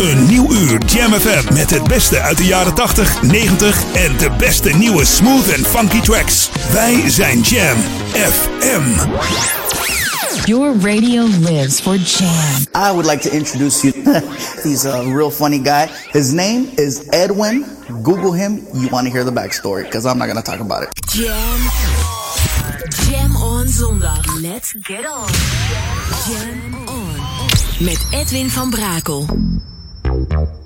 Een nieuw uur Jam FM met het beste uit de jaren 80, 90 en de beste nieuwe smooth en funky tracks. Wij zijn Jam FM. Your radio lives for Jam. I would like to introduce you. He's a real funny guy. His name is Edwin. Google him. You want to hear the backstory because I'm not going to talk about it. Jam. Jam on zondag. Let's get on. Jam on. Met Edwin van Brakel. help.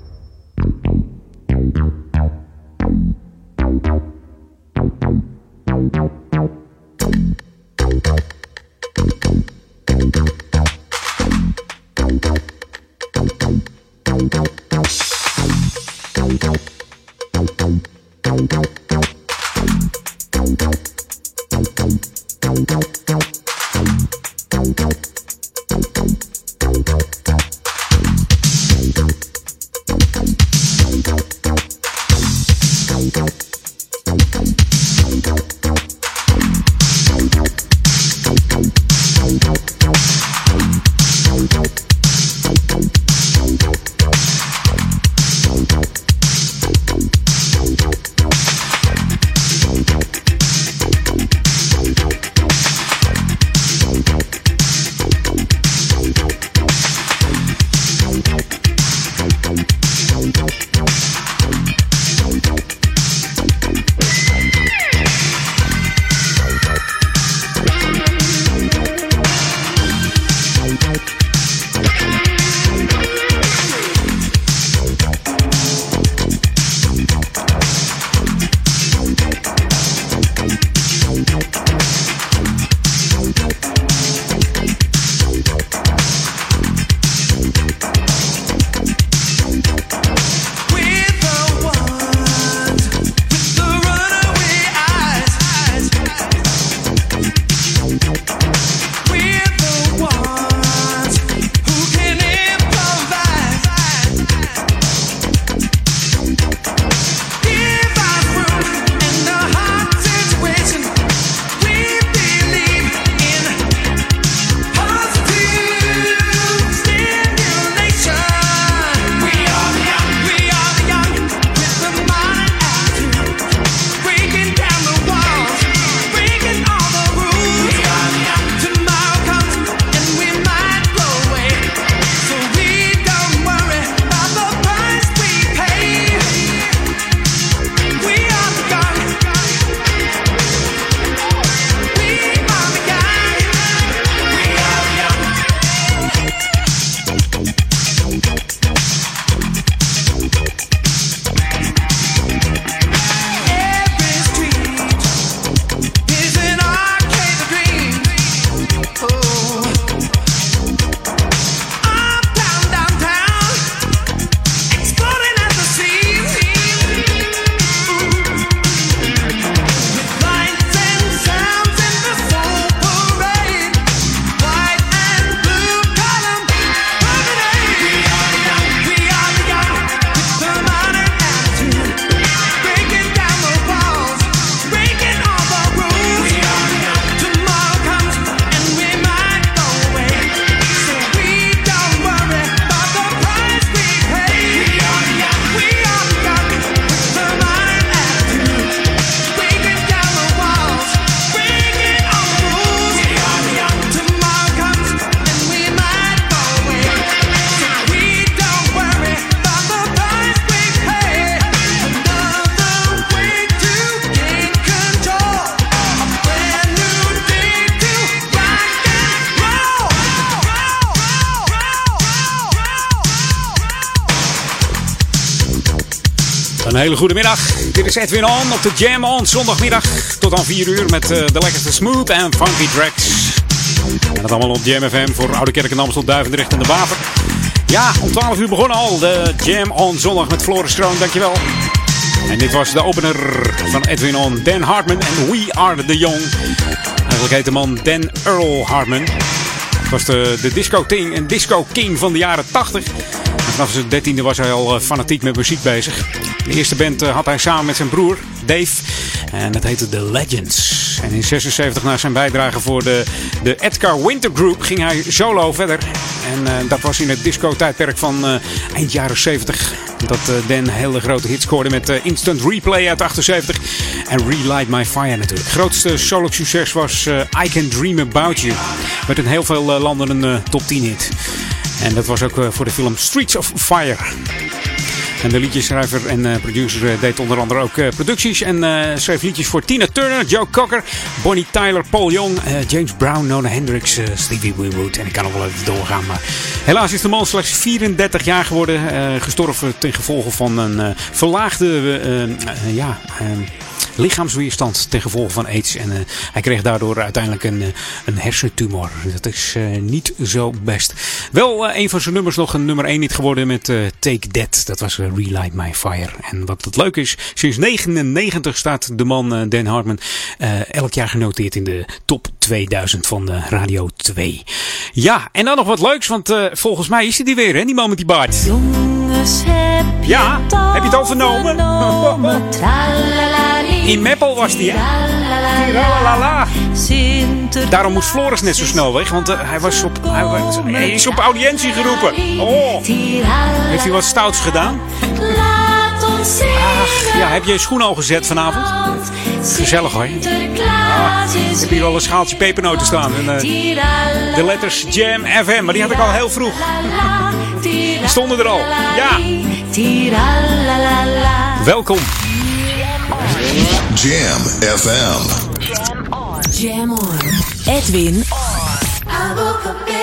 Hele goede middag. Dit is Edwin On op de Jam On zondagmiddag. Tot aan 4 uur met uh, de lekkerste smooth en funky tracks. En dat allemaal op Jam FM voor Oude Kerk en Amstel, Duivendrecht en de Waver. Ja, om 12 uur begonnen al de Jam On zondag met Floris Kroon. Dankjewel. En dit was de opener van Edwin On, Dan Hartman en We Are The Young. Eigenlijk heet de man Dan Earl Hartman. Het was de, de disco, king, een disco king van de jaren 80. vanaf zijn dertiende was hij al fanatiek met muziek bezig. De eerste band had hij samen met zijn broer Dave. En dat heette The Legends. En in 76 na zijn bijdrage voor de, de Edgar Winter Group ging hij solo verder. En uh, dat was in het disco-tijdperk van uh, eind jaren 70. Dat Dan hele grote hits scoorde met Instant Replay uit 78. En Relight My Fire natuurlijk. Het grootste solo-succes was I Can Dream About You. Met in heel veel landen een top 10 hit. En dat was ook voor de film Streets of Fire. En de liedjeschrijver en uh, producer uh, deed onder andere ook uh, producties. En schreef liedjes voor Tina Turner, Joe Cocker, Bonnie Tyler, Paul Young, James Brown, Nona Hendricks, Stevie Winwood. En ik kan nog wel even doorgaan. Maar helaas is de man slechts 34 jaar geworden. gestorven ten gevolge van een verlaagde ja, lichaamsweerstand ten gevolge van aids. En uh, hij kreeg daardoor uiteindelijk een, een hersentumor. Dat is uh, niet zo best. Wel een van zijn nummers nog een nummer 1 niet geworden met Take That. Dat was Relight My Fire. En wat het leuk is, sinds 99 staat de man Dan Hartman elk jaar genoteerd in de top 2000 van Radio 2. Ja, en dan nog wat leuks, want volgens mij is hij die weer, hè, die man met die baard. Heb je ja, heb je het al vernomen? In Meppel was die, hè? Daarom moest Floris net zo snel weg, want uh, hij, was op, hij, was, hij is op audiëntie geroepen. Oh, heeft hij wat stouts gedaan? Ach, ja, heb je je schoen al gezet vanavond? Gezellig hoor. Ik heb hier al een schaaltje pepernoten staan. En, uh, de letters Jam FM, maar die had ik al heel vroeg. Stonden er al. Ja. Welkom. Jam FM. Jam on. Jam on. Edwin on.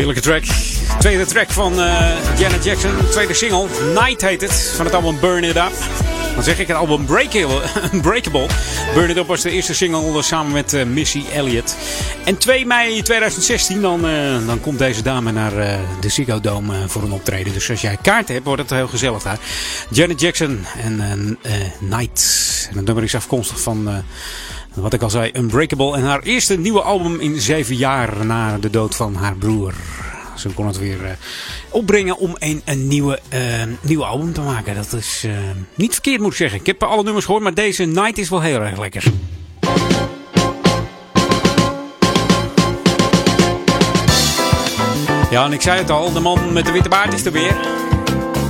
Heerlijke track. Tweede track van eh, Janet Jackson. Tweede single. Night heet het. Van het album Burn It Up. Dan zeg ik het album Breakable. Burn It Up was de eerste single samen met eh, Missy Elliott. En 2 mei 2016 dan, eh, dan komt deze dame naar de Ziggo Dome voor een optreden. Dus als jij kaarten hebt, wordt het heel gezellig daar. Janet Jackson en Night. En het nummer is afkomstig van... wat ik al zei, Unbreakable. En haar eerste nieuwe album in zeven jaar na de dood van haar broer. Ze kon het weer eh, opbrengen om een, een nieuwe, eh, nieuwe album te maken. Dat is eh, niet verkeerd, moet ik zeggen. Ik heb alle nummers gehoord, maar deze Night is wel heel erg lekker. Ja, en ik zei het al, de man met de witte baard is er weer.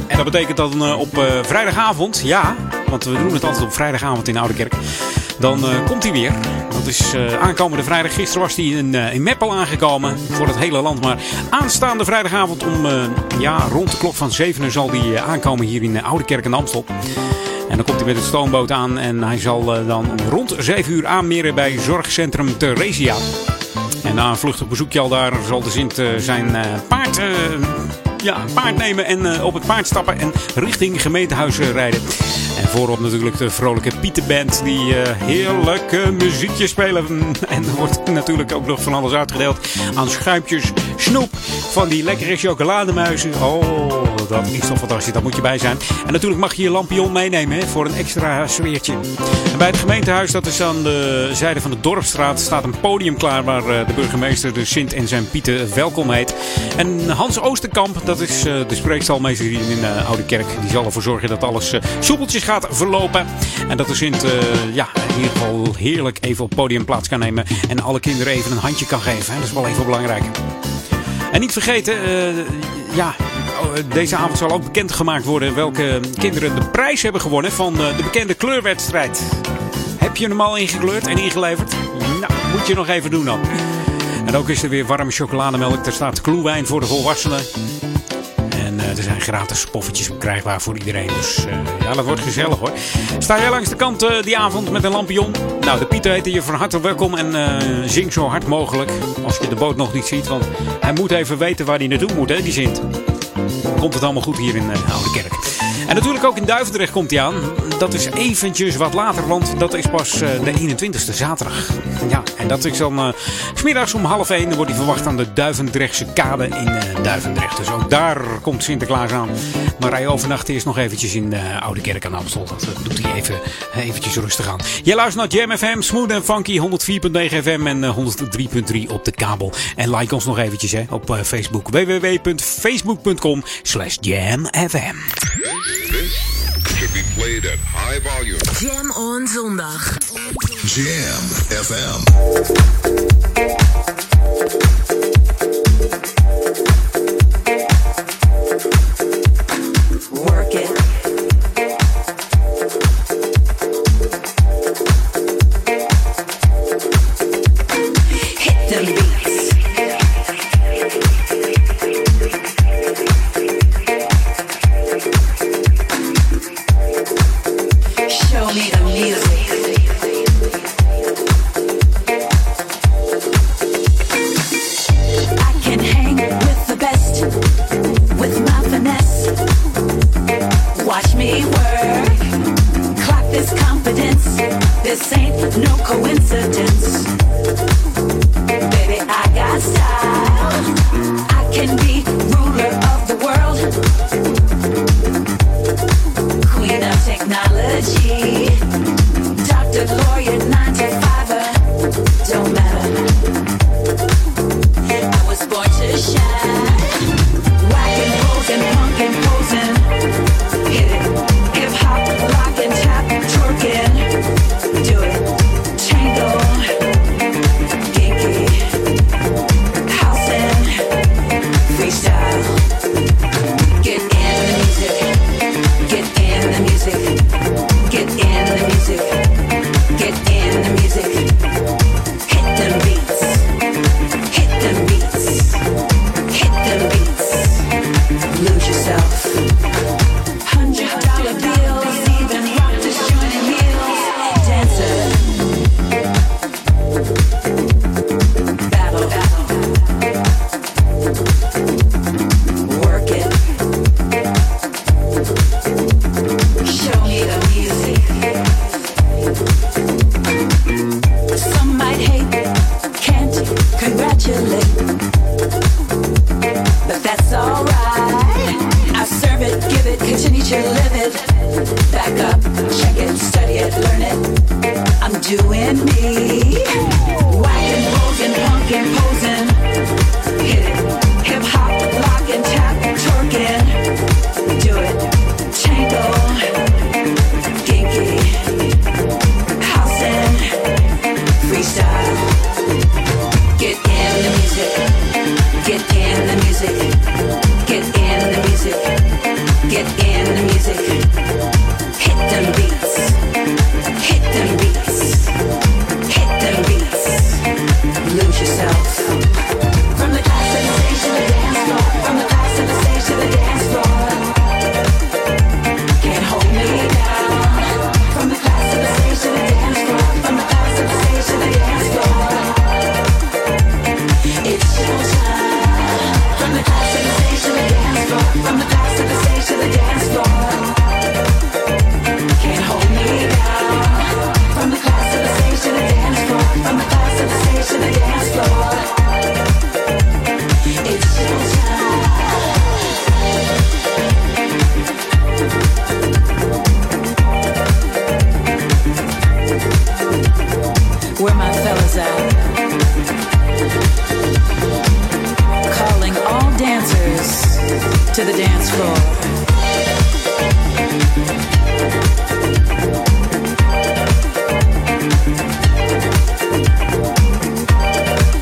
En dat betekent dan op vrijdagavond, ja, want we doen het altijd op vrijdagavond in Oude Kerk. Dan eh, komt hij weer. Dat is eh, aankomende vrijdag. Gisteren was hij in, eh, in Meppel aangekomen voor het hele land. Maar aanstaande vrijdagavond om ja, rond de klok van 7 uur zal hij aankomen hier in Oude Kerk en Amstel. En dan komt hij met het stoomboot aan en hij zal dan rond 7 uur aanmeren bij Zorgcentrum Theresia. En na een vluchtig bezoekje al daar zal de Sint zijn paard, ja, paard nemen en op het paard stappen en richting gemeentehuis eh, rijden. En voorop natuurlijk de vrolijke Pieterband die eh, heerlijke muziekjes spelen. En er wordt natuurlijk ook nog van alles uitgedeeld aan schuipjes, snoep van die lekkere chocolademuizen. Oh, dat is toch fantastisch, daar moet je bij zijn. En natuurlijk mag je je lampion meenemen hè, voor een extra sfeertje. Bij het gemeentehuis, dat is aan de zijde van de Dorpstraat, staat een podium klaar waar eh, de burgemeester de Sint en zijn Pieten welkom heet. En Hans Oosterkamp, dat is eh, de spreekstalmeester hier in uh, Oude Kerk, die zal ervoor zorgen dat alles soepeltjes gaat verlopen. En dat de Sint uh, ja, in ieder geval heerlijk even op podium plaats kan nemen en alle kinderen even een handje kan geven. Hè. Dat is wel even belangrijk. En niet vergeten, ja, deze avond zal ook bekendgemaakt worden welke kinderen de prijs hebben gewonnen van de bekende kleurwedstrijd. Heb je hem al ingekleurd en ingeleverd? Nou, moet je nog even doen dan. En ook is er weer warme chocolademelk. Er staat kloewijn voor de volwassenen. En uh, er zijn gratis poffertjes bekrijgbaar voor iedereen. Dus uh, ja, dat wordt gezellig hoor. Sta jij langs de kant uh, die avond met een lampion? Nou, de Pieter heet je van harte welkom en zing zo hard mogelijk. Als je de boot nog niet ziet, want hij moet even weten waar hij naartoe moet, hè, die Sint. Komt het allemaal goed hier in Oude Kerk. En natuurlijk ook in Duivendrecht komt hij aan. Dat is eventjes wat later, want dat is pas de 21ste zaterdag. Ja, en dat is dan uh, smiddags om half 1. Dan wordt hij verwacht aan de Duivendrechtse kade in Duivendrecht. Dus ook daar komt Sinterklaas aan. Maar hij overnacht eerst nog eventjes in Oude Kerk aan Amstel. Dat doet hij even eventjes rustig aan. Jij luistert naar Jam FM, Smooth en Funky, 104.9 FM en 103.3 op de kabel. En like ons nog eventjes hè, op Facebook. www.facebook.com slash jamfm. should be played at high volume. Jam on zondag. Jam FM.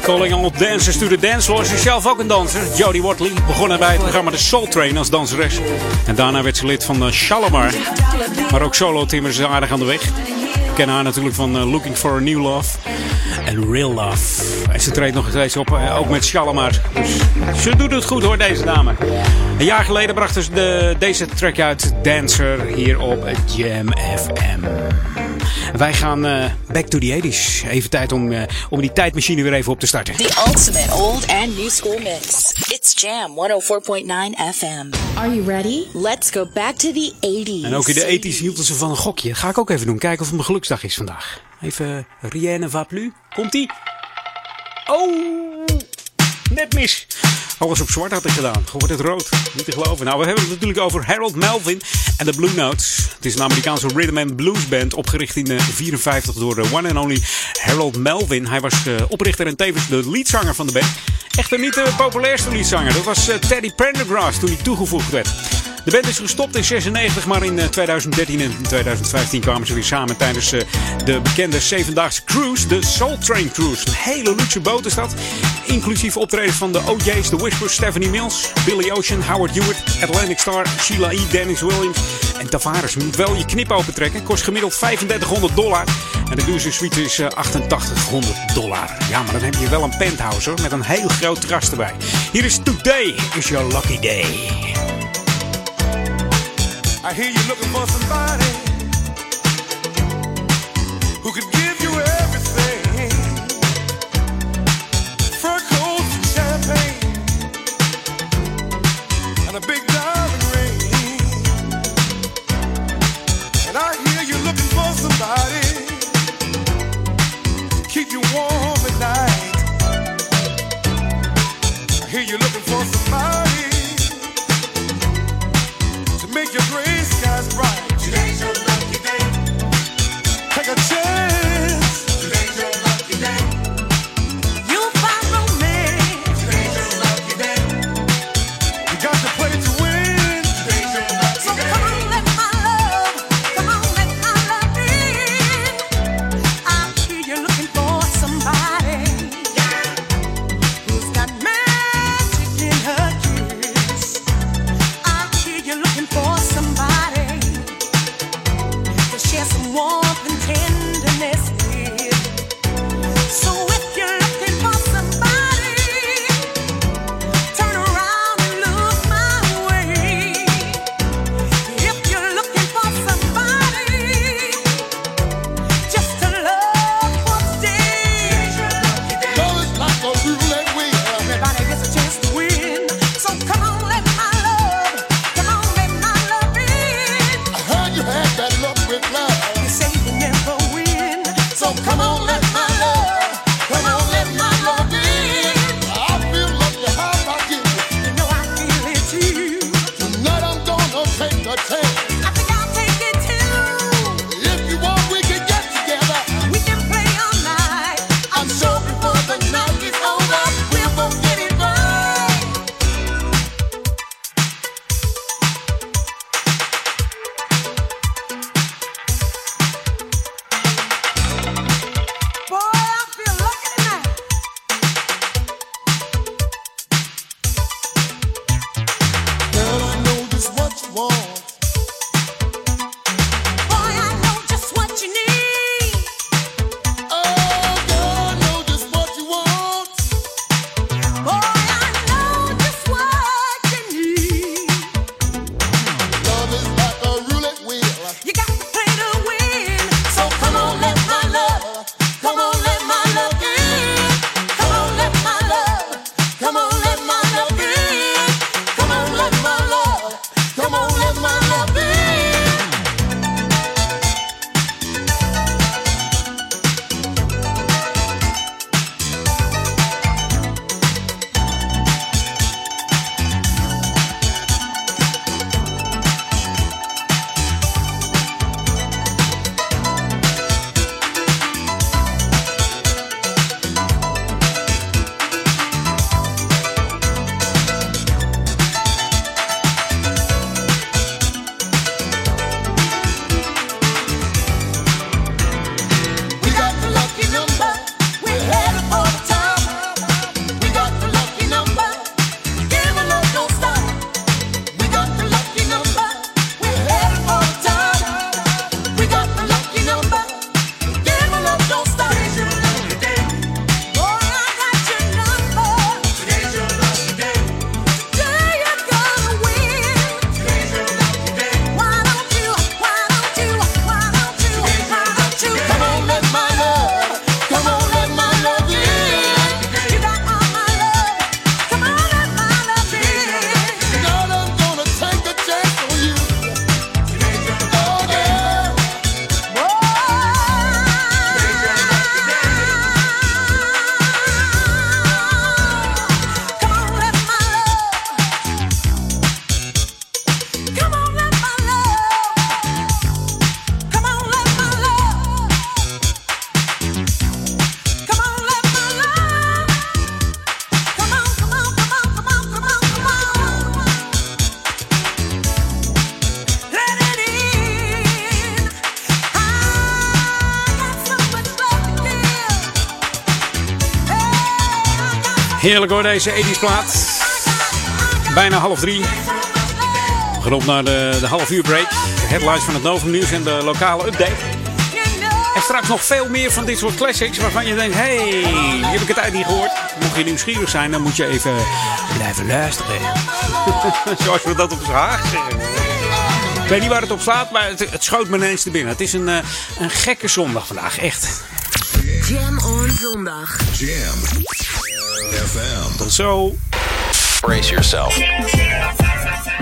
Calling all dancers to the dance floor. Ze is zelf ook een danser. Jodie Watley begonnen bij het programma The Soul Train als danseres. En daarna werd ze lid van uh, Shalimar. Maar ook solo timmer is aardig aan de weg. We kennen haar natuurlijk van eh, Looking for a New Love. En Real Love. En ze treedt nog steeds op, eh, ook met Shalimar. Dus ze doet het goed hoor, deze dame. Een jaar geleden brachten ze de, deze track uit, Dancer, hier op Jam FM. Wij gaan eh, back to the 80s. Even tijd om, eh, om die tijdmachine weer even op te starten. The ultimate old and new school mix. It's Jam 104.9 FM. Are you ready? Let's go back to the 80s. En ook in de 80s hielden ze van een gokje. Dat ga ik ook even doen. Kijken of het mijn geluksdag is vandaag. Even Rien ne va plus. Komt-ie? Oh! Net mis. Alles op zwart had ik gedaan. Gewoon het rood. Niet te geloven. Nou, we hebben het natuurlijk over Harold Melvin en de Blue Notes. Het is een Amerikaanse rhythm and blues band. Opgericht in 1954 door de one and only Harold Melvin. Hij was eh, oprichter en tevens de leadzanger van de band. Echter niet de populairste leadzanger. Dat was eh, Teddy Pendergrass toen hij toegevoegd werd. De band is gestopt in 96, maar in eh, 2013 en 2015 kwamen ze weer samen tijdens eh, de bekende zevendaagse cruise, de Soul Train Cruise. Een hele luxe boot inclusief optredens van de OJ's, The Whispers, Stephanie Mills, Billy Ocean, Howard Hewitt, Atlantic Star, Sheila E., Dennis Williams en Tavares. Moet wel je knip open trekken, kost gemiddeld 3500 dollar en de duurste suite is eh, 8800 dollar. Ja, maar dan heb je wel een penthouse hoor, met een heel groot terras erbij. Hier is Today is Your Lucky Day. I hear you looking for somebody Heerlijk hoor, deze 80s plaat. Bijna half drie. We gaan op naar de, de half uur break. De headlines van het Novum Nieuws en de lokale update. En straks nog veel meer van dit soort classics waarvan je denkt... Hé, hey, die heb ik het uit niet gehoord. Mocht je nieuwsgierig zijn, dan moet je even blijven luisteren. Zoals we dat op z'n Haag zeggen. Ik weet niet waar het op staat, maar het, het schoot me ineens te binnen. Het is een, eh, een gekke zondag vandaag, echt. Jam on zondag. Jam FM. Tot zo. Brace yourself.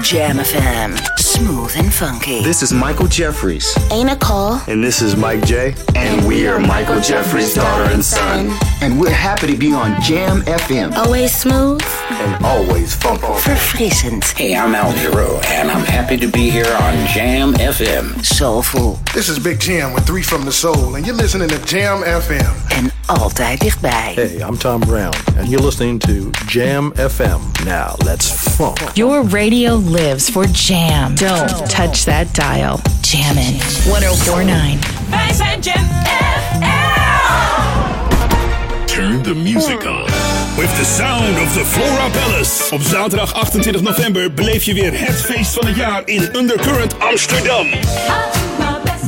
Jam FM. Smooth and funky. This is Michael Jeffries. Ain't Nicole. And this is Mike J. And we are Michael Jeffries' daughter and son. And we're happy to be on Jam FM. Always smooth. And always funky. Verfrissend. Hey, I'm Al Giro, and I'm happy to be here on Jam FM. Soulful. This is Big Jam with Three from the Soul, and you're listening to Jam FM. En altijd dichtbij. Hey, I'm Tom Brown, and you're listening to Jam FM. Now, let's funk. Your radio lives for Jam. Don't touch that dial. Jammin'. 1049. Wij zijn Jam Turn the music on. With the sound of the Flora Palace. Op zaterdag 28 november beleef je weer het feest van het jaar in Undercurrent Amsterdam.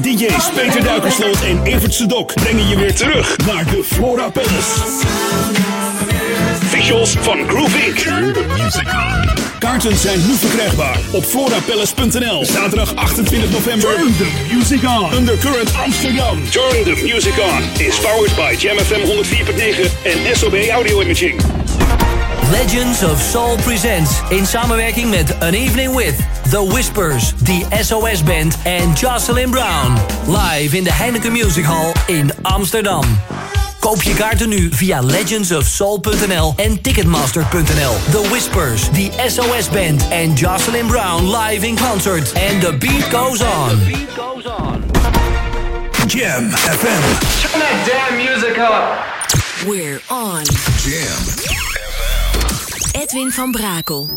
DJ's Peter Duikersloot en Evert Sedok brengen je weer terug naar de Flora Palace. Visuals van Groove Inc. Kaarten zijn nu verkrijgbaar op florapalace.nl. Zaterdag 28 november. Turn the music on. Undercurrent Amsterdam. Turn the music on. Is powered by Jam FM 104.9 en SOB Audio Imaging. Legends of Soul presents in samenwerking met An Evening With, The Whispers, The SOS Band en Jocelyn Brown. Live in de Heineken Music Hall in Amsterdam. Koop je kaarten nu via legendsofsoul.nl en ticketmaster.nl. The Whispers, The SOS Band en Jocelyn Brown live in concert. And the beat goes on. Jam FM. Turn that damn music up. We're on. Jam Edwin van Brakel.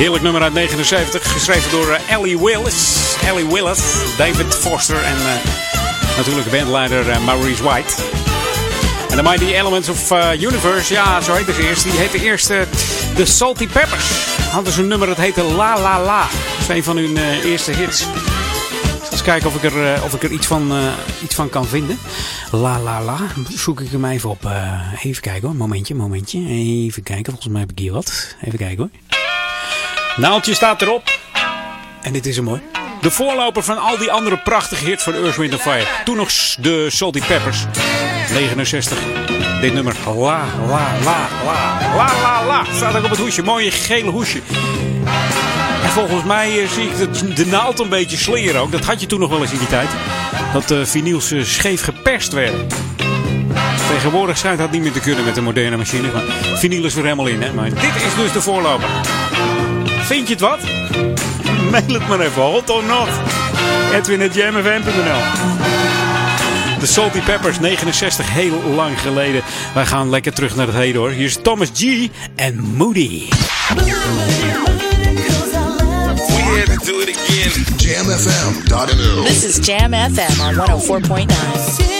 Heerlijk nummer uit 79, geschreven door eh, Ellie Willis. Ellie Willis, David Foster en uh, natuurlijk bandleider uh, Maurice White. En de Mighty Elements of uh, Universe, ja, zo heet het eerst. Die heette eerst de Salty Peppers. Hadden ze een nummer dat heette La La La. Dat is een van hun eerste hits. Eens kijken of ik er, of ik er iets, van, iets van kan vinden. La La La. Zoek ik hem even op. even kijken hoor. Momentje, momentje. Even kijken. Volgens mij heb ik hier wat. Even kijken hoor. Naaltje staat erop. En dit is hem mooi. De voorloper van al die andere prachtige hits van Earth, Wind Fire. Toen nog de Salty Peppers. 69. Dit nummer. La, la, la, la. La, la, la. Staat ook op het hoesje. Mooie gele hoesje. En volgens mij zie ik de, de naald een beetje slingeren ook. Dat had je toen nog wel eens in die tijd. Dat de vinyls scheef geperst werden. Tegenwoordig schijnt dat niet meer te kunnen met de moderne machine. Maar vinyl is weer helemaal in. Hè? Maar dit is dus de voorloper. Vind je het wat? Mail het maar even. Hot or not. Edwin.jamfm.nl De Salty Peppers, 69, heel lang geleden. Wij gaan lekker terug naar het heden hoor. Hier is Thomas G. en Moody. We had to do it again. JamFM.nl This is Jam FM on 104.9.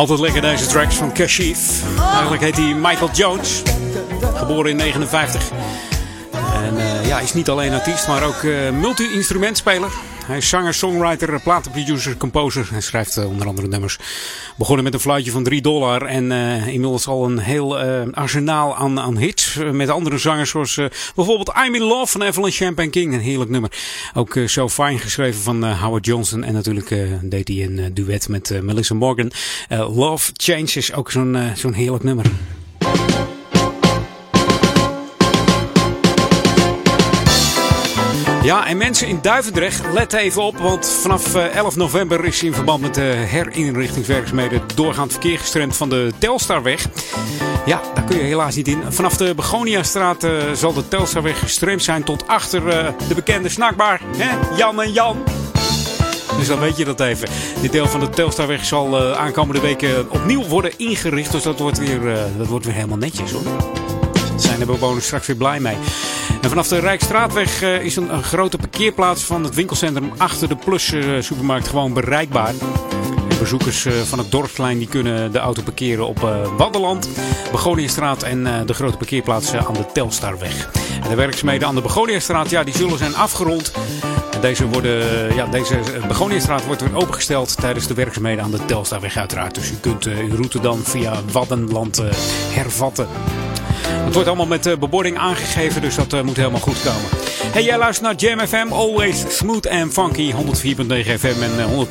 Altijd lekker deze tracks van Kashif. Oh. Eigenlijk heet hij Michael Jones. Geboren in 59 ja, is niet alleen artiest, maar ook uh, multi-instrumentspeler. Hij is zanger, songwriter, platenproducer, composer. Hij schrijft uh, onder andere nummers. Begonnen met een fluitje van 3 dollar. En uh, inmiddels al een heel arsenaal aan, aan hits. met andere zangers zoals bijvoorbeeld I'm in Love van Evelyn Champagne King. Een heerlijk nummer. Ook So Fine geschreven van Howard Johnson. En natuurlijk deed hij een duet met Melissa Morgan. Love Change is ook zo'n zo'n heerlijk nummer. Ja, en mensen in Duivendrecht, let even op, want vanaf 11 november is in verband met de herinrichtingswerkzaamheden doorgaand verkeer gestremd van de Telstarweg. Ja, daar kun je helaas niet in. Vanaf de Begoniastraat uh, zal de Telstarweg gestremd zijn tot achter uh, de bekende snackbar. Hè? Jan en Jan. Dus dan weet je dat even. Dit deel van de Telstarweg zal aankomende weken opnieuw worden ingericht. Dus dat wordt weer, dat wordt weer helemaal netjes hoor. Daar zijn de bewoners straks weer blij mee. Vanaf de Rijkstraatweg uh, is een, grote parkeerplaats van het winkelcentrum achter de Plus uh, supermarkt gewoon bereikbaar. Bezoekers uh, van het dorpsplein die kunnen de auto parkeren op Waddenland, Begoniastraat en de grote parkeerplaats aan de Telstarweg. En de werkzaamheden aan de Begoniastraat ja, die zullen zijn afgerond. Deze, worden, ja, deze Begoniastraat wordt weer opengesteld tijdens de werkzaamheden aan de Telstarweg uiteraard. Dus u kunt uw route dan via Waddenland hervatten. Het wordt allemaal met bebording aangegeven, dus dat moet helemaal goed komen. Hey, jij luistert naar Jam FM, always smooth and funky. 104.9 FM en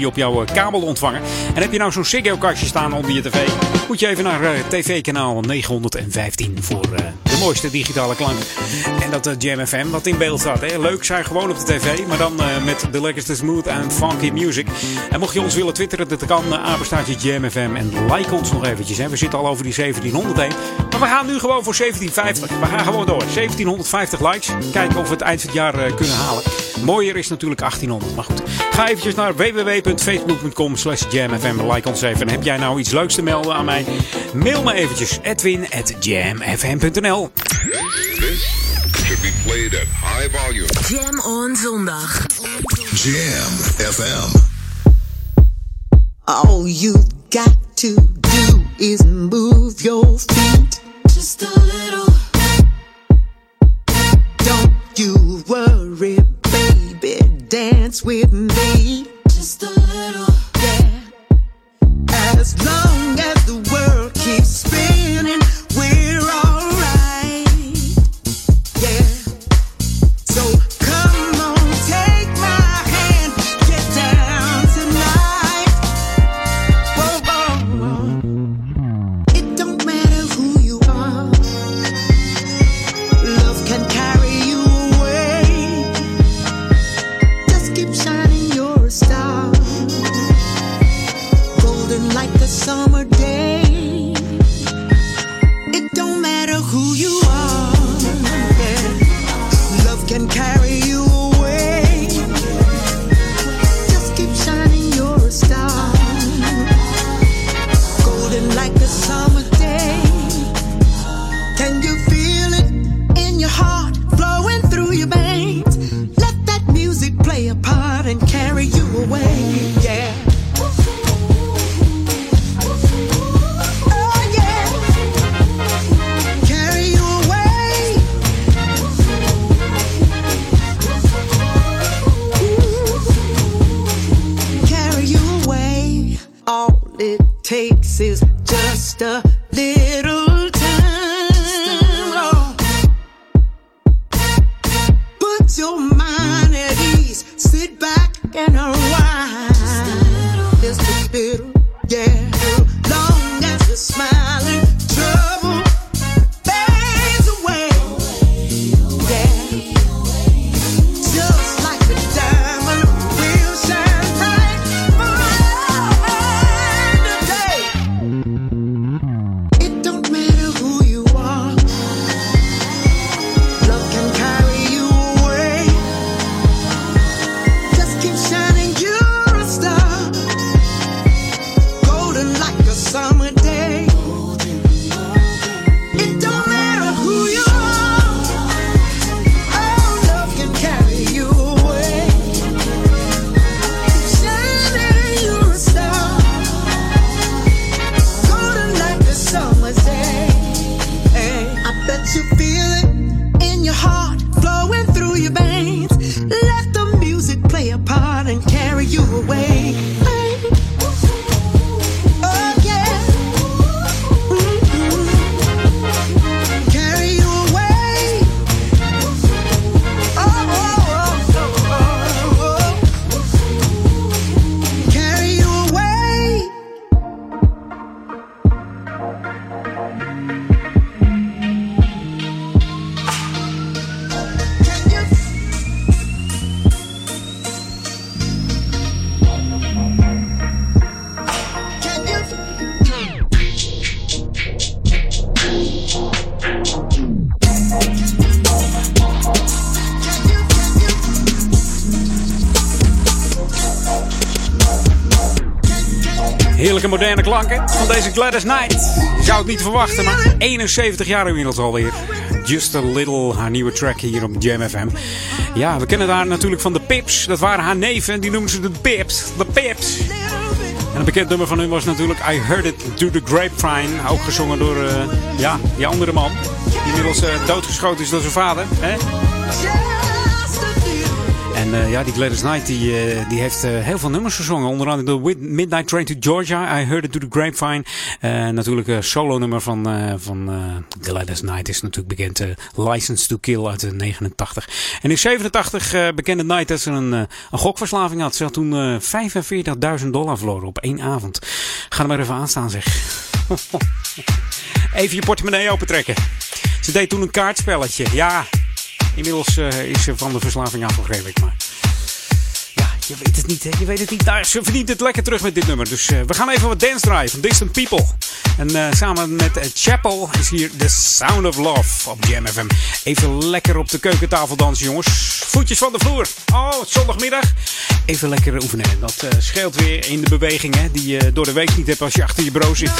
103.3 op jouw kabel ontvangen. En heb je nou zo'n Ziggo-kastje staan onder je tv? Moet je even naar tv-kanaal 915 voor de mooiste digitale klank. En dat Jam FM wat in beeld staat. Hè? Leuk zijn gewoon op de tv, maar dan met de lekkerste smooth and funky music. En mocht je ons willen twitteren, dat kan apenstaartje Jam FM. En like ons nog eventjes. Hè? We zitten al over die 1700 heen. Maar we gaan nu gewoon voor 1750. We gaan gewoon door. 1750 likes. Kijken of we het eind van het jaar uh, kunnen halen. Mooier is natuurlijk 1800. Maar goed. Ga eventjes naar www.facebook.com slash jamfm. Like ons even. En heb jij nou iets leuks te melden aan mij? Mail me eventjes. Edwin at jamfm.nl This should be played at high volume. Jam on zondag. Jam FM. All you got to do is move your feet. Just a little. Don't you worry, baby, dance with me. Just a little. Yeah. As long as the world keeps spinning, some Gladys Knight. Zou het niet verwachten, maar 71 jaar inmiddels alweer. Just a Little, haar nieuwe track hier op Jam FM. Ja, we kennen haar natuurlijk van de Pips. Dat waren haar neven, die noemden ze de Pips. De Pips. En een bekend nummer van hun was natuurlijk I Heard It Through the Grapevine. Ook gezongen door eh, ja, die andere man. Die inmiddels eh, doodgeschoten is door zijn vader. Eh, ja, die Gladys Knight die, eh, die heeft eh, heel veel nummers gezongen. Onder andere de Midnight Train to Georgia. I Heard It Through the Grapevine. Natuurlijk een solo nummer van, van Gladys Knight is natuurlijk bekend. License to Kill uit de 89. En in 87 eh, bekende Knight dat ze een, gokverslaving had. Ze had toen eh 45.000 dollar verloren op één avond. Ga er maar even aan staan zeg. even je portemonnee opentrekken. Ze deed toen een kaartspelletje. Ja, inmiddels is ze van de verslaving af, begreep ik maar. Je weet het niet, hè? Je weet het niet. Nou, ze verdient het lekker terug met dit nummer. Dus eh, we gaan even wat dance draaien van Distant People. En eh, samen met eh, Chapel is hier The Sound of Love op Jam FM. Even lekker op de keukentafel dansen, jongens. Voetjes van de vloer. Oh, zondagmiddag. Even lekker oefenen. Dat eh, scheelt weer in de beweging, hè? Die je door de week niet hebt als je achter je bureau zit.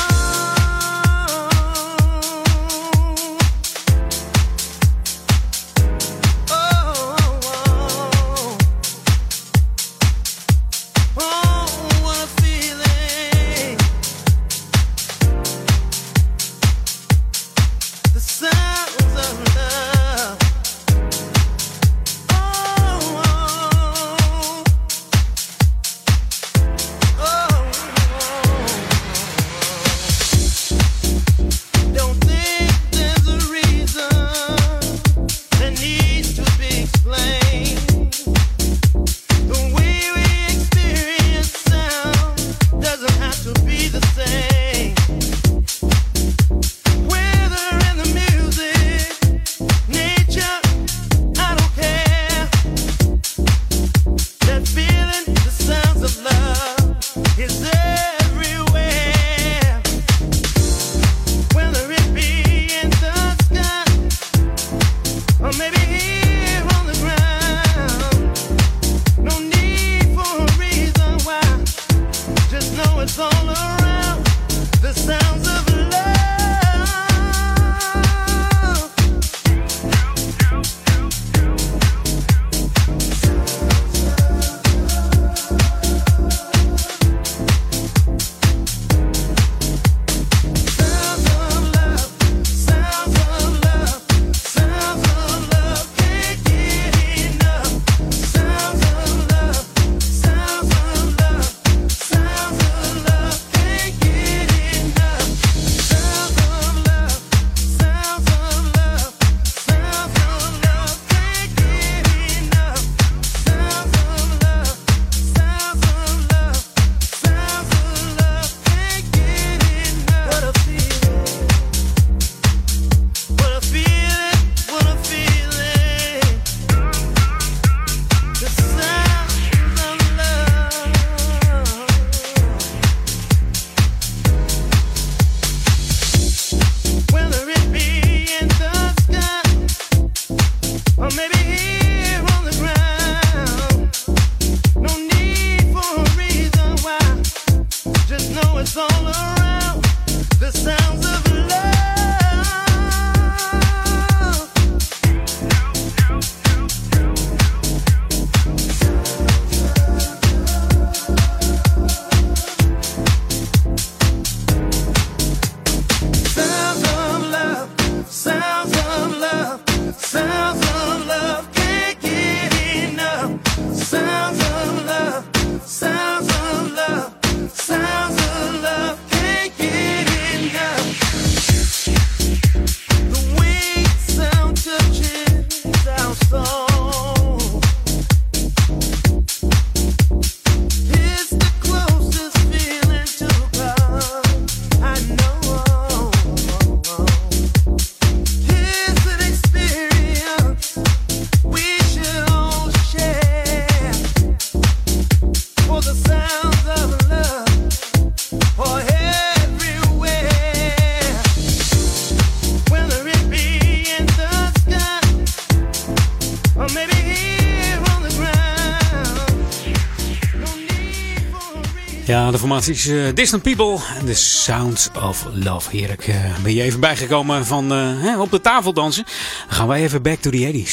Formatie is eh, Distant People en The Sounds of Love. Heerlijk. eh, ben je even bijgekomen van eh, hè, op de tafel dansen? Dan gaan wij even back to the 80s.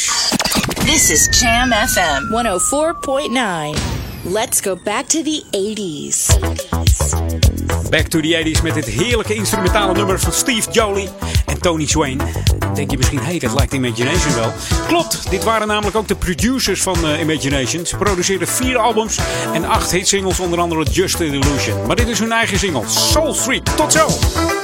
This is Jam FM 104.9. Let's go back to the 80s. Back to the 80s met dit heerlijke instrumentale nummer van Steve Jolie Tony Swain. Denk je misschien, hey, dat lijkt Imagination wel. Klopt, dit waren namelijk ook de producers van eh, Imagination. Ze produceerden vier albums en acht hitsingles, onder andere Just Illusion. Maar dit is hun eigen single, Soul Street. Tot zo!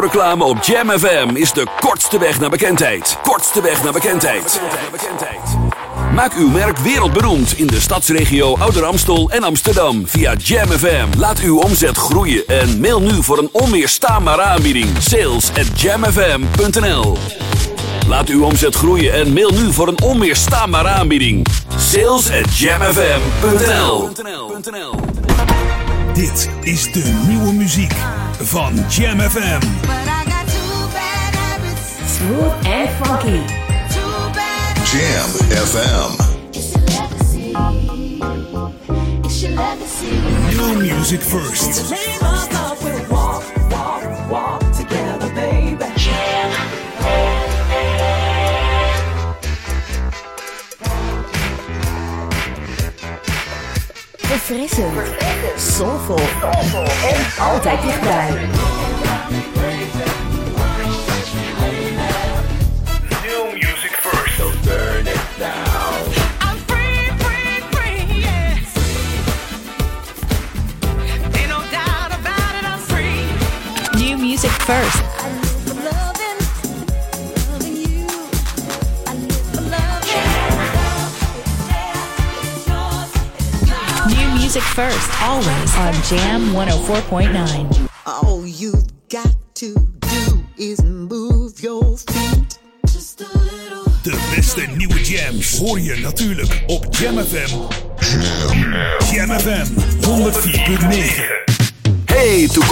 Radioreclame op Jam FM is de kortste weg naar bekendheid. Kortste weg naar bekendheid. Maak uw merk wereldberoemd in de stadsregio Ouder Amstel en Amsterdam via Jam FM. Laat uw omzet groeien en mail nu voor een onweerstaanbare aanbieding. Sales at jamfm.nl Laat uw omzet groeien en mail nu voor een onweerstaanbare aanbieding. Sales at jamfm.nl Dit is de nieuwe muziek van Jam FM. Smooth and funky. Jam FM. It's should let me see. New music first. Leave us walk, walk, walk together, baby. Verfrissend. Soulful. En altijd dichtbij. First. New music first. Always on Jam 104.9. All you've got to do is move your feet. Just a little. De beste nieuwe jams hoor je natuurlijk op Jam FM. Jam FM 104.9.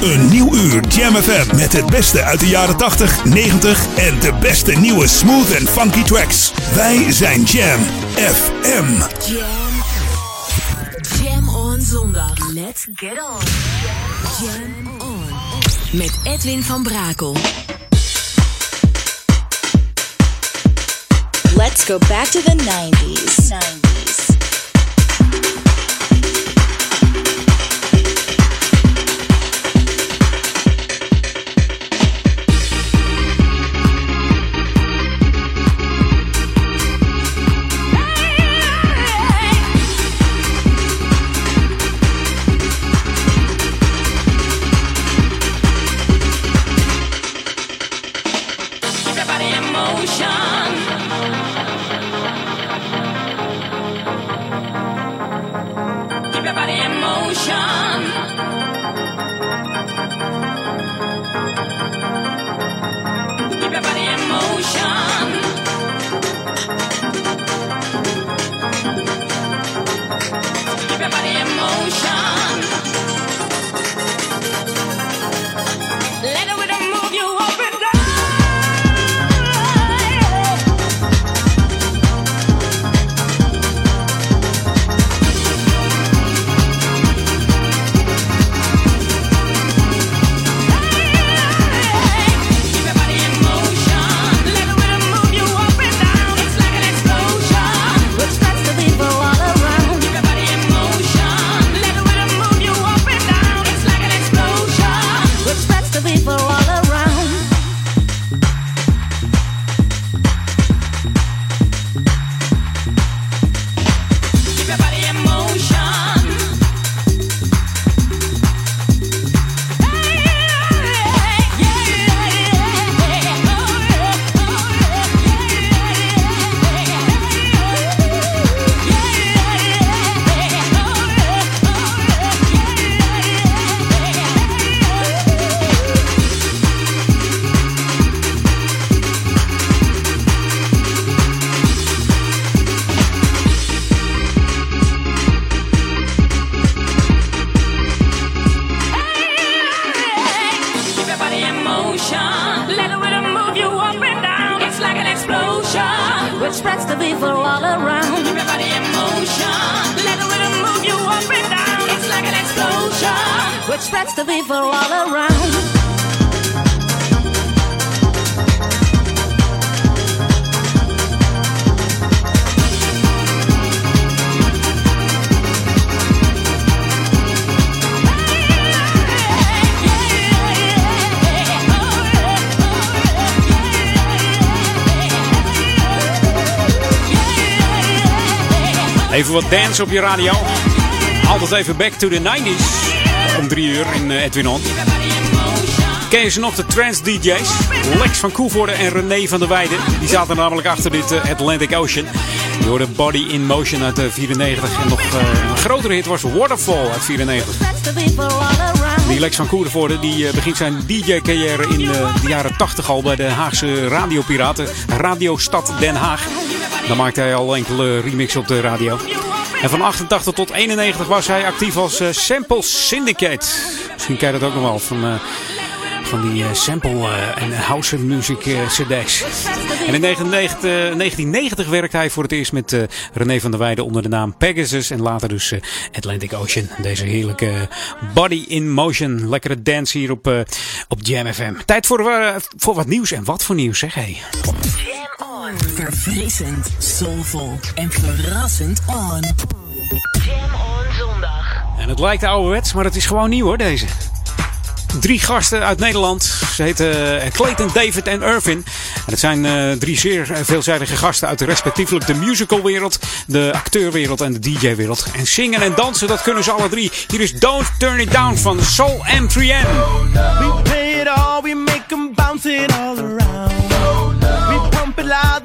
Een nieuw uur Jam FM met het beste uit de jaren 80, 90 en de beste nieuwe smooth en funky tracks. Wij zijn Jam FM. Jam. On zondag. Let's get on. Jam on. Met Edwin van Brakel. Let's go back to the 90s. 90s. Wat dance op je radio. Altijd even back to the 90s. Om drie uur in eh, Edwin On. Ken je ze nog, de trance DJ's? Lex van Koevoorde en René van der Weijden. Die zaten namelijk achter dit eh, Atlantic Ocean. Je hoorde Body in Motion uit 94. En nog eh, een grotere hit was Waterfall uit 94. Die Lex van Koevoorde die eh, begint zijn DJ-carrière in eh, de jaren 80 al bij de Haagse radiopiraten. Radio Stad Den Haag. Dan maakte hij al enkele remixen op de radio. En van 88 tot 91 was hij actief als eh, Sample Syndicate. Misschien ken je dat ook nog wel van, eh, van die eh, sample en house music eh, cd's. En in 1990, eh, 1990 werkte hij voor het eerst met René van der Weijden onder de naam Pegasus. En later dus Atlantic Ocean. Deze heerlijke Body in Motion. Lekkere dance hier op, op Jam FM. Tijd voor, voor wat nieuws. En wat voor nieuws zeg hij? Verfrissend, soulvol en verrassend on. Jam on zondag. En het lijkt ouderwets, maar het is gewoon nieuw hoor, deze. Drie gasten uit Nederland. Ze heten eh, Clayton, David en Irvin. En het zijn eh, drie zeer eh, veelzijdige gasten uit de respectievelijk de musicalwereld, de acteurwereld en de DJ-wereld. En zingen en dansen, dat kunnen ze alle drie. Hier is Don't Turn It Down van Soul M3N. We play it all, we make them bounce it all around.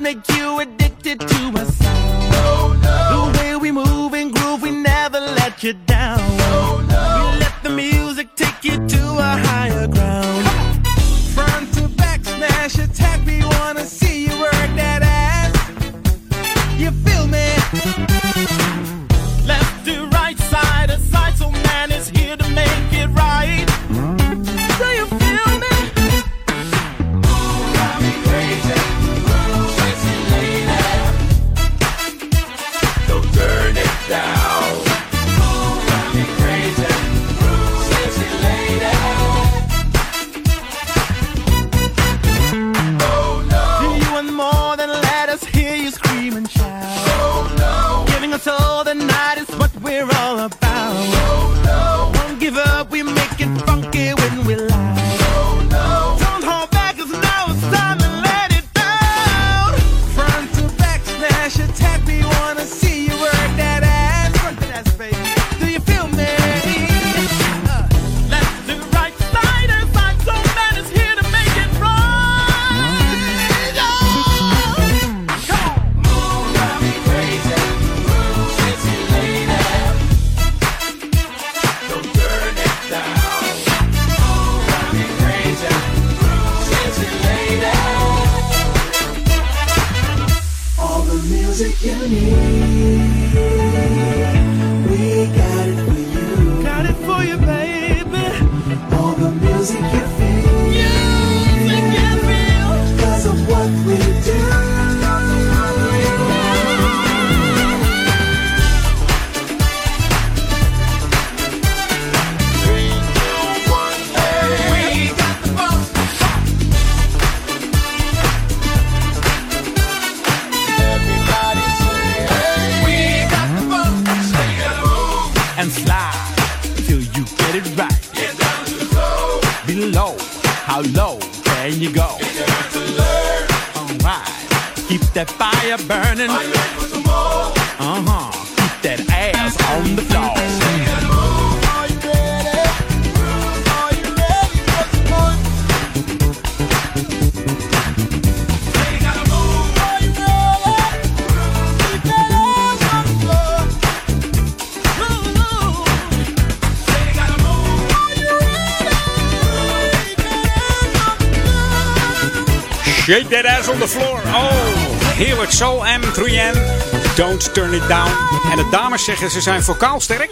Make you addicted to our sound. The way we move and groove, we never let you down. We let the music take you to a higher ground. Front to back, smash attack, we wanna see music. you can you go? Alright, keep that fire burning. Uh Shake that ass on the floor. Oh, heerlijk. Soul M3N. Don't turn it down. En de dames zeggen ze zijn vocaal sterk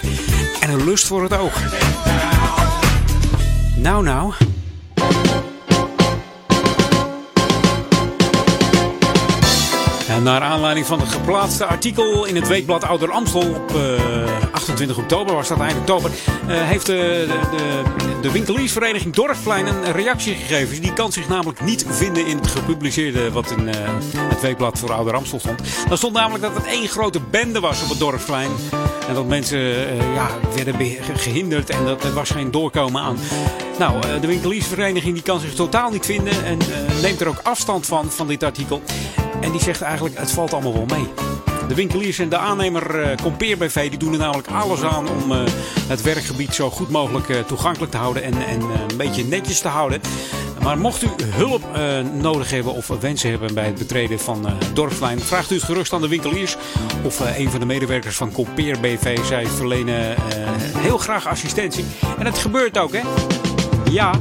en een lust voor het oog. Nou, nou. Naar aanleiding van het geplaatste artikel in het weekblad Ouder Amstel op eh, 28 oktober, was dat eind oktober, eh, heeft de, de, de, de winkeliersvereniging Dorpsplein een reactie gegeven. Die kan zich namelijk niet vinden in het gepubliceerde wat in eh, het weekblad voor Ouder Amstel stond. Daar stond namelijk dat het één grote bende was op het Dorpsplein. En dat mensen eh, ja, werden gehinderd en dat er was geen doorkomen aan. Nou, eh, de winkeliersvereniging die kan zich totaal niet vinden en eh, neemt er ook afstand van, van dit artikel. En die zegt eigenlijk het valt allemaal wel mee. De winkeliers en de aannemer eh Compeer BV die doen er namelijk alles aan om het werkgebied zo goed mogelijk toegankelijk te houden en, en een beetje netjes te houden. Maar mocht u hulp eh, nodig hebben of wensen hebben bij het betreden van eh Dorpslijn, vraagt u het gerust aan de winkeliers of eh, een van de medewerkers van Compeer BV. Zij verlenen heel graag assistentie. En het gebeurt ook, hè? Ja,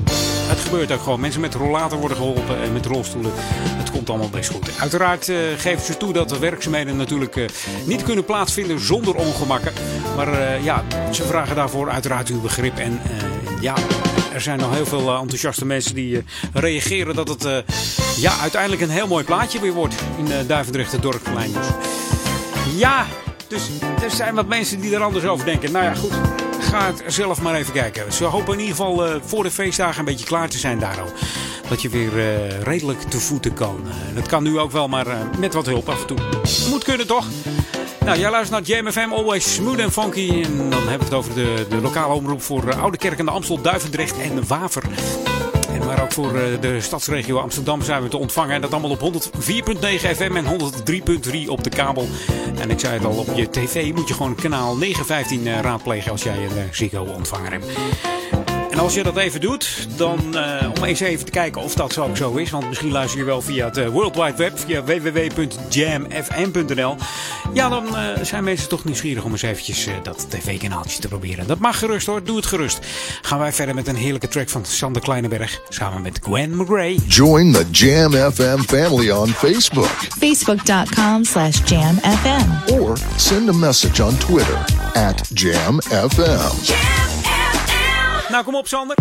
het gebeurt ook gewoon. Mensen met rollator worden geholpen en met rolstoelen. Komt allemaal best goed. Uiteraard eh, geven ze toe dat de werkzaamheden natuurlijk eh, niet kunnen plaatsvinden zonder ongemakken. Maar eh, ja, ze vragen daarvoor uiteraard uw begrip. En ja, er zijn nog heel veel enthousiaste mensen die reageren dat het ja, uiteindelijk een heel mooi plaatje weer wordt in uh, Duivendrecht, dorpsplein. Dus. Ja, dus er zijn wat mensen die er anders over denken. Nou ja, goed. Ga het zelf maar even kijken. Ze hopen in ieder geval eh, voor de feestdagen een beetje klaar te zijn daar al. Dat je weer eh, redelijk te voeten kan. Eh, dat kan nu ook wel, maar met wat hulp af en toe. Moet kunnen toch? Nou, jij luistert naar Jam FM, always smooth and funky. En dan hebben we het over de, de lokale omroep voor Oude Kerk en de Amstel, Duivendrecht en Waver. Maar ook voor eh, de stadsregio Amsterdam zijn we te ontvangen. En dat allemaal op 104.9 FM en 103.3 op de kabel. En ik zei het al, op je tv moet je gewoon kanaal 915 eh, raadplegen als jij een uh, Ziggo-ontvanger hebt. En als je dat even doet, dan uh, om eens even te kijken of dat ook zo is. Want misschien luister je wel via het uh, World Wide Web, via www.jamfm.nl. Ja, dan uh, zijn mensen toch nieuwsgierig om eens eventjes dat tv-kanaaltje te proberen. Dat mag gerust hoor, doe het gerust. Gaan wij verder met een heerlijke track van Sander Kleineberg samen met Gwen McRae. Join the Jam FM family on Facebook. Facebook.com slash jamfm. Or send a message on Twitter at JamFM. Nou, kom op, Sander.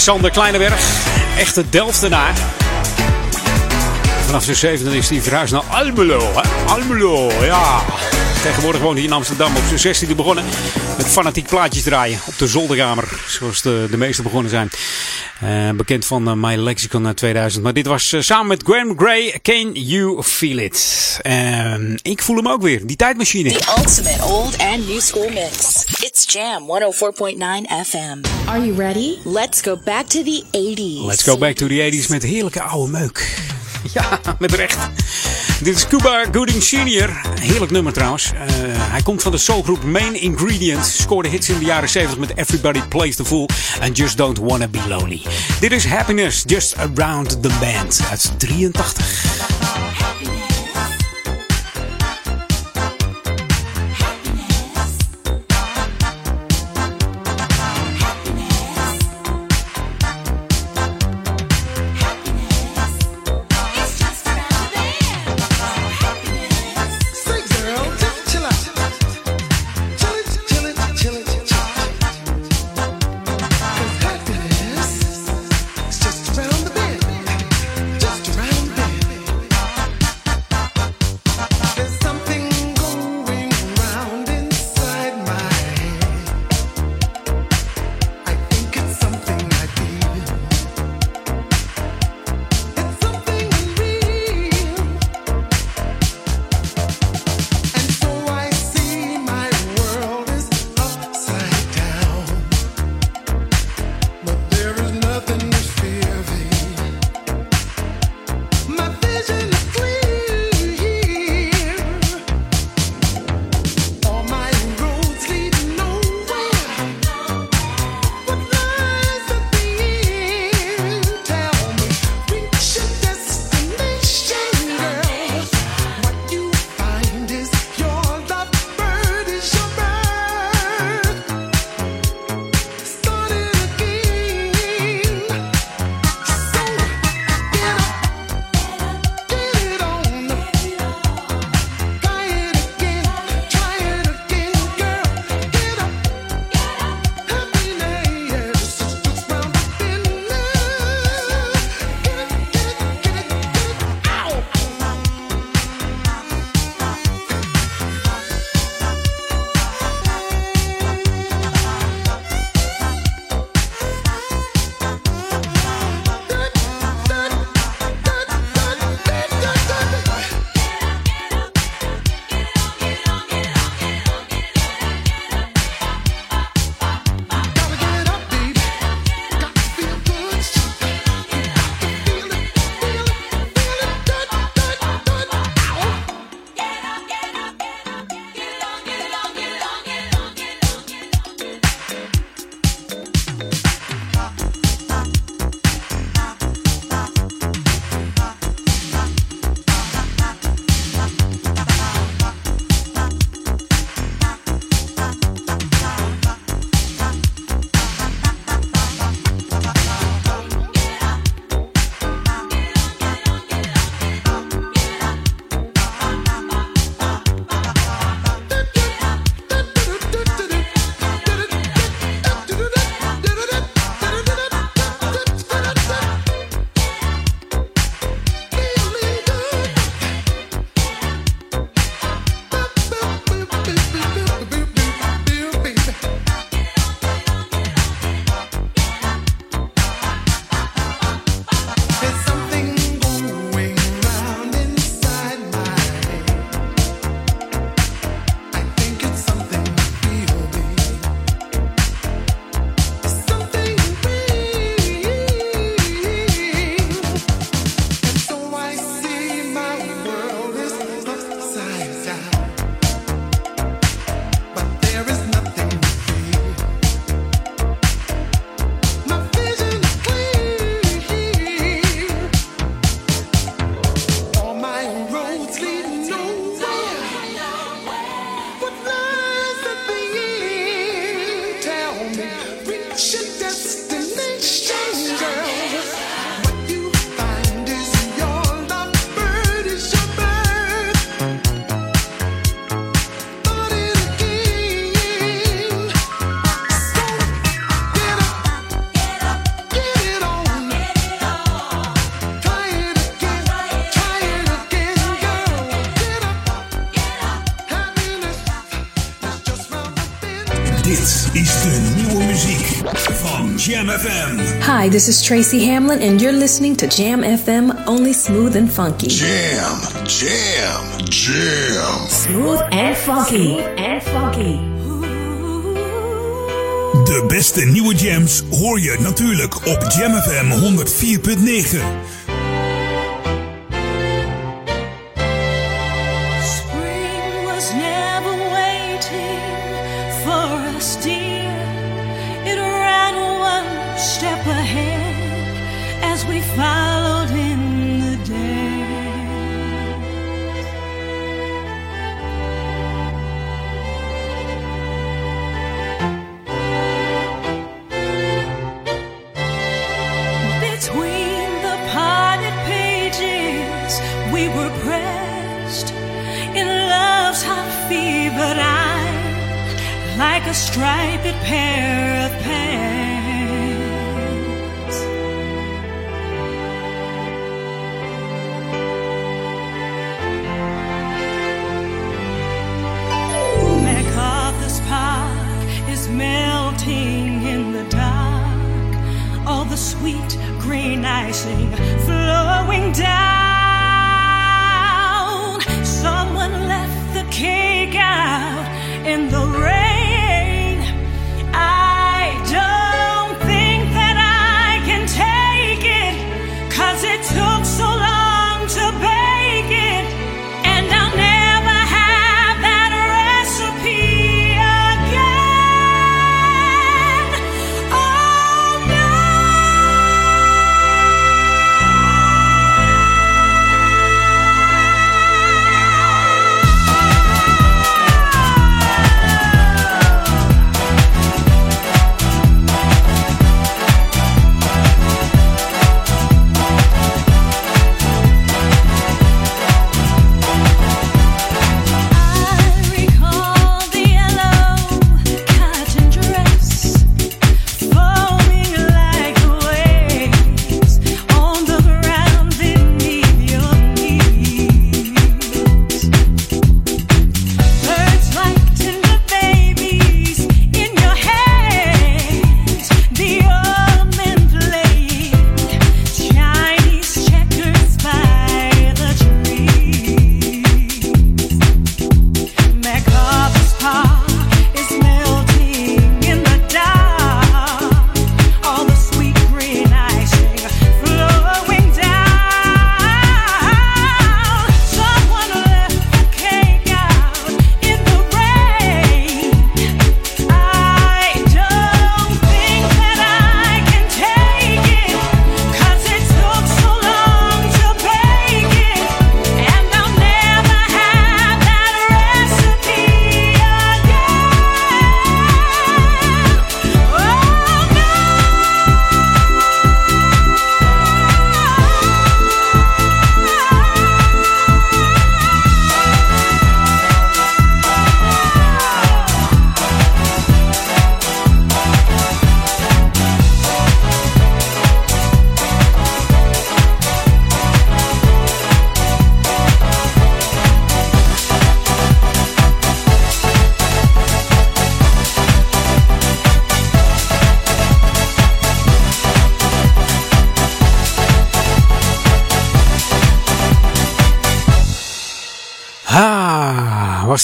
Sander Kleineberg. Echte Delftenaar. Vanaf zijn zevende is hij verhuisd naar Almelo. Almelo, ja. Tegenwoordig woont hij in Amsterdam op zijn zestiende begonnen. Met fanatiek plaatjes draaien op de zolderkamer. Zoals de, de meeste begonnen zijn. Eh, bekend van eh, My Lexicon uit 2000. Maar dit was eh, samen met Graham Gray. Can You Feel It? Ik voel hem ook weer. Die tijdmachine. The ultimate old and new school mix. Jam 104.9 FM. Are you ready? Let's go back to the 80s. Let's go back to the 80s met heerlijke oude meuk. Ja, met recht. Dit is Cuba Gooding Sr. Heerlijk nummer trouwens. Eh, hij komt van de soulgroep Main Ingredient. Scoorde hits in de jaren 70 met Everybody Plays the Fool and Just Don't Wanna Be Lonely. Dit is Happiness Just Around the Band uit 83. Dit is de nieuwe muziek van Jam FM. Hi, this is Tracy Hamlin and you're listening to Jam FM, only smooth and funky. Jam, jam, jam. Smooth and funky. And funky. De beste nieuwe jams hoor je natuurlijk op Jam FM 104.9.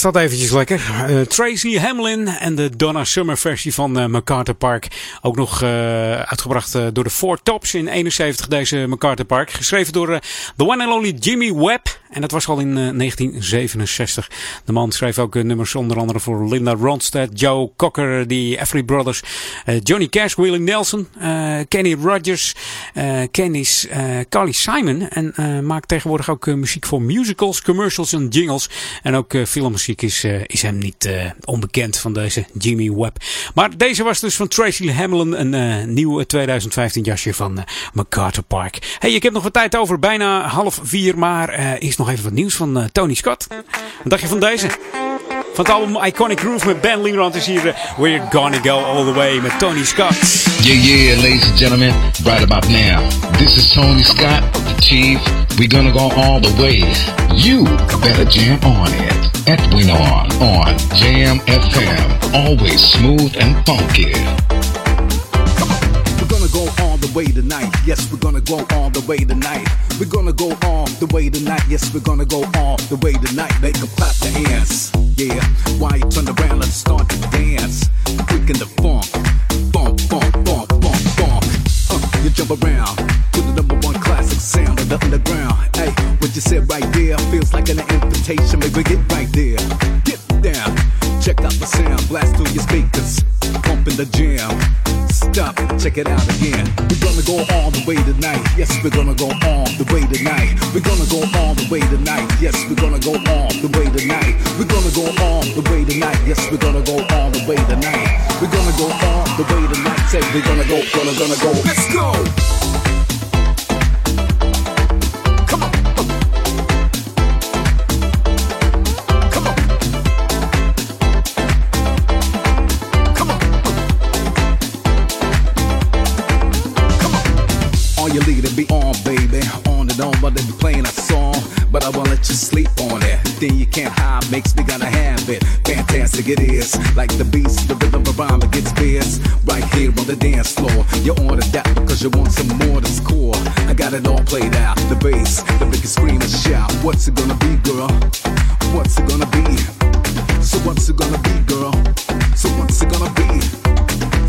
dat eventjes lekker. Eh, Tracy Hamlin en de Donna Summer versie van eh, MacArthur Park. Ook nog eh, uitgebracht door de Four Tops in 71 deze MacArthur Park. Geschreven door the one and only Jimmy Webb. En dat was al in eh, 1967. De man schreef ook nummers onder andere voor Linda Ronstadt, Joe Cocker, die Everly Brothers, Johnny Cash, Willie Nelson, Kenny Rogers, Kenny's, Carly Simon. En maakt tegenwoordig ook muziek voor musicals, commercials en jingles. En ook eh, is, eh, is hem niet eh, onbekend van deze Jimmy Webb. Maar deze was dus van Tracy Hamlin, een eh, nieuw 2015 jasje van MacArthur Park. Hey, ik heb nog wat tijd over, bijna half vier, maar eerst nog even wat nieuws van Tony Scott. Wat dacht je van deze? Van het album Iconic Groove met Ben Legrand is hier We're Gonna Go All The Way met Tony Scott. Yeah, yeah, ladies and gentlemen, right about now. This is Tony Scott, the Chief. We're gonna go all the way. You better jam on it. Edwin on on Jam FM. Always smooth and funky. We're gonna go all the way tonight. Yes, we're gonna go all the way tonight. We're gonna go all the way tonight. Yes, we're gonna go all the way tonight. Make them clap their hands. Yeah, why you turn around? Let's start to dance. Freaking the funk. Uh, you jump around to the number one classic sound of the underground. Hey, what you said right there feels like an invitation. Get right there. Get down. Check out the sound. Blast through your speakers. The jam. Stop, check it out again. We're gonna go all the way tonight. Yes, we're gonna go all the way tonight. We're gonna go all the way tonight. Yes, we're gonna go all the way tonight. We're gonna go all the way tonight. Yes, we're gonna go all the way tonight. Say we're gonna go, gonna, gonna go. Let's go. Come on. Come on. Come on. Come on. All you lead to be on, baby. On on, but they be playing a song. But I won't let you sleep on it. Then you can't hide, makes me gotta have it. Fantastic it is. Like the beast, the rhythm of rhyme that gets fierce. Right here on the dance floor. You ordered that because you want some more to score. I got it all played out. The bass, the biggest scream and shout. What's it gonna be, girl? What's it gonna be? So what's it gonna be, girl? So what's it gonna be?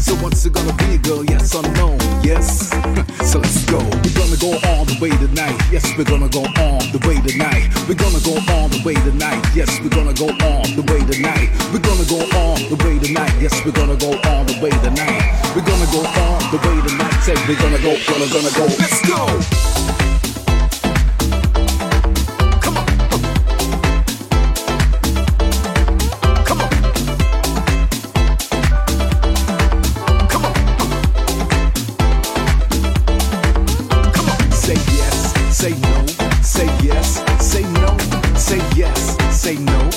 So what's it gonna be, girl? Yes or no? Yes. so let's go. We're gonna go all the way tonight. Yes, we're gonna go all the way tonight. We're gonna go all the way tonight. Yes, we're gonna go all the way tonight. We're gonna go all the way tonight. Yes, we're gonna go all the way tonight. We're gonna go all the way tonight. Say we're gonna go, gonna, gonna go. Let's go. Say no,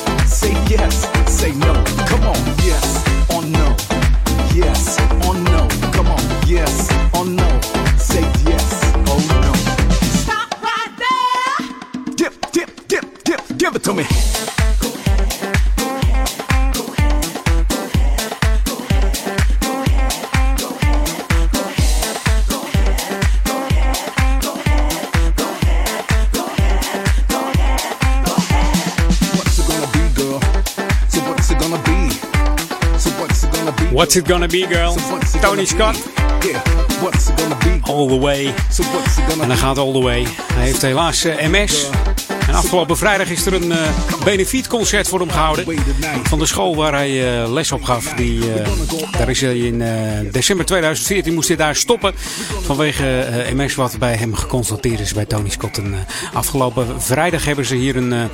What's it gonna be, girl? Tony Scott. Yeah, what's it gonna be? All the way. So what's it gonna En hij gaat all the way. Hij heeft helaas eh, MS. En afgelopen vrijdag is er een eh benefietconcert voor hem gehouden. Van de school waar hij eh, les op gaf. Die, eh, daar is hij in december 2014 moest hij daar stoppen. Vanwege MS wat bij hem geconstateerd is bij Tony Scott. En, afgelopen vrijdag hebben ze hier een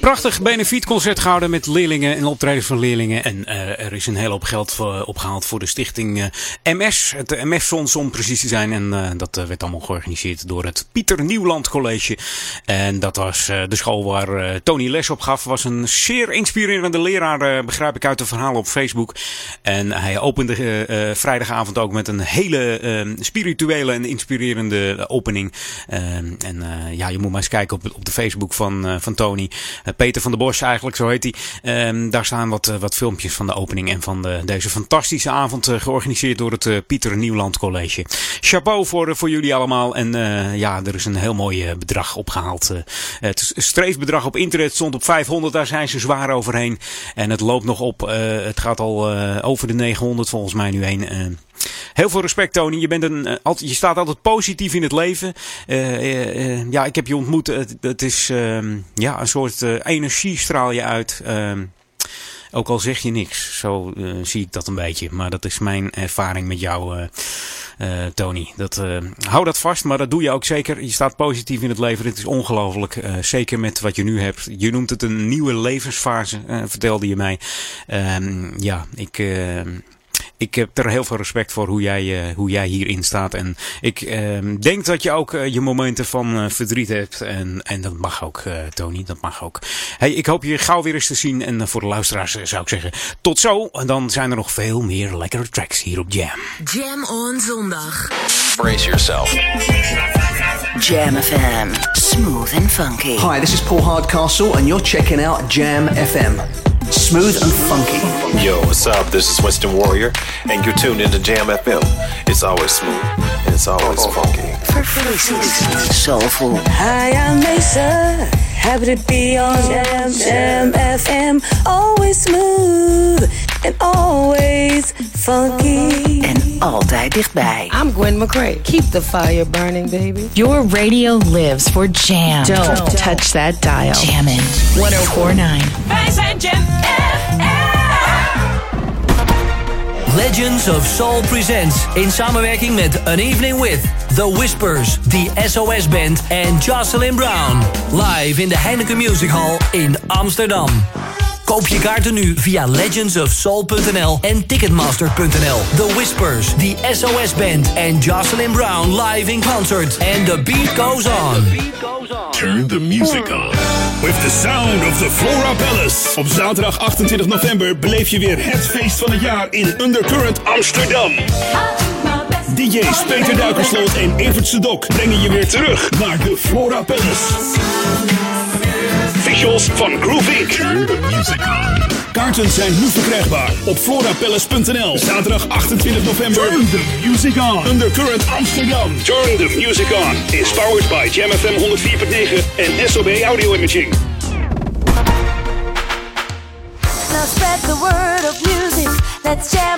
prachtig benefietconcert gehouden met leerlingen en optredens van leerlingen. En er is een hele hoop geld voor, opgehaald voor de stichting MS. Het MS-fonds om precies te zijn. En dat werd allemaal georganiseerd door het Pieter Nieuwland College. En dat was de school waar eh, Tony les op gaf. Was een zeer inspirerende leraar, eh, begrijp ik uit de verhalen op Facebook. En hij opende eh, eh, vrijdagavond ook met een hele eh, spirituele en inspirerende opening. Eh, en eh, ja, je moet maar eens kijken op, op de Facebook van, eh, van Tony. Eh, Peter van der Bos eigenlijk, zo heet hij. Ehm, daar staan wat, eh, wat filmpjes van de opening en van de, deze fantastische avond eh, georganiseerd door het eh, Pieter Nieuwland College. Chapeau voor, eh, voor jullie allemaal. En eh, ja, er is een heel mooi eh, bedrag opgehaald. Eh, het streefbedrag op internet stond op 500, daar zijn ze zwaar overheen. En het loopt nog op. eh, het gaat al eh, over de 900 volgens mij nu heen. Eh, Heel veel respect, Tony. Je, bent een, je staat altijd positief in het leven. Ja, ik heb je ontmoet. Het, is ehm, ja, een soort energie straal je uit. Ook al zeg je niks. Zo eh, zie ik dat een beetje. Maar dat is mijn ervaring met jou, eh, eh, Tony. Dat, hou dat vast, maar dat doe je ook zeker. Je staat positief in het leven. Dit is ongelooflijk. zeker met wat je nu hebt. Je noemt het een nieuwe levensfase, vertelde je mij. Ehm, ja, ik... ik heb er heel veel respect voor hoe jij, eh, hoe jij hierin staat. En ik ehm, denk dat je ook eh, je momenten van eh, verdriet hebt. En, en dat mag ook, eh, Tony. Dat mag ook. Hey, ik hoop je gauw weer eens te zien. En voor de luisteraars zou ik zeggen, tot zo. En dan zijn er nog veel meer lekkere tracks hier op Jam. Jam on zondag. Brace yourself. Jam FM. Smooth and funky. Hi, this is Paul Hardcastle, and you're checking out Jam FM. Smooth and funky. Yo, what's up? This is Winston Warrior, and you're tuned into Jam FM. It's always smooth, and it's always oh. funky. Soulful. Hi, I'm Mesa. Happy to be on Jam, Jam FM. Always smooth and always funky. En altijd dichtbij. I'm Gwen McCrae. Keep the fire burning, baby. Your radio lives for jam. Don't touch that dial. Jammin' 1049. Wij zijn Jam oh Legends of Soul presents in samenwerking met An Evening With, The Whispers, The SOS Band en Jocelyn Brown. Live in de Heineken Music Hall in Amsterdam. Koop je kaarten nu via legendsofsoul.nl en ticketmaster.nl. The Whispers, The SOS Band en Jocelyn Brown live in concert. And the beat goes on. Turn the music on. With the sound of the Flora Palace. Op zaterdag 28 november beleef je weer het feest van het jaar in Undercurrent Amsterdam. DJ's Peter Duikersloot en Evert Sedok brengen je weer terug naar de Flora Palace. Visuals van Groove Inc. Kaarten zijn nu verkrijgbaar op florapalace.nl. Zaterdag 28 november. Turn the music on. Undercurrent Amsterdam. Turn the music on. Is powered by Jam FM 104.9 en SOB Audio Imaging. Now spread the word of music. Let's jam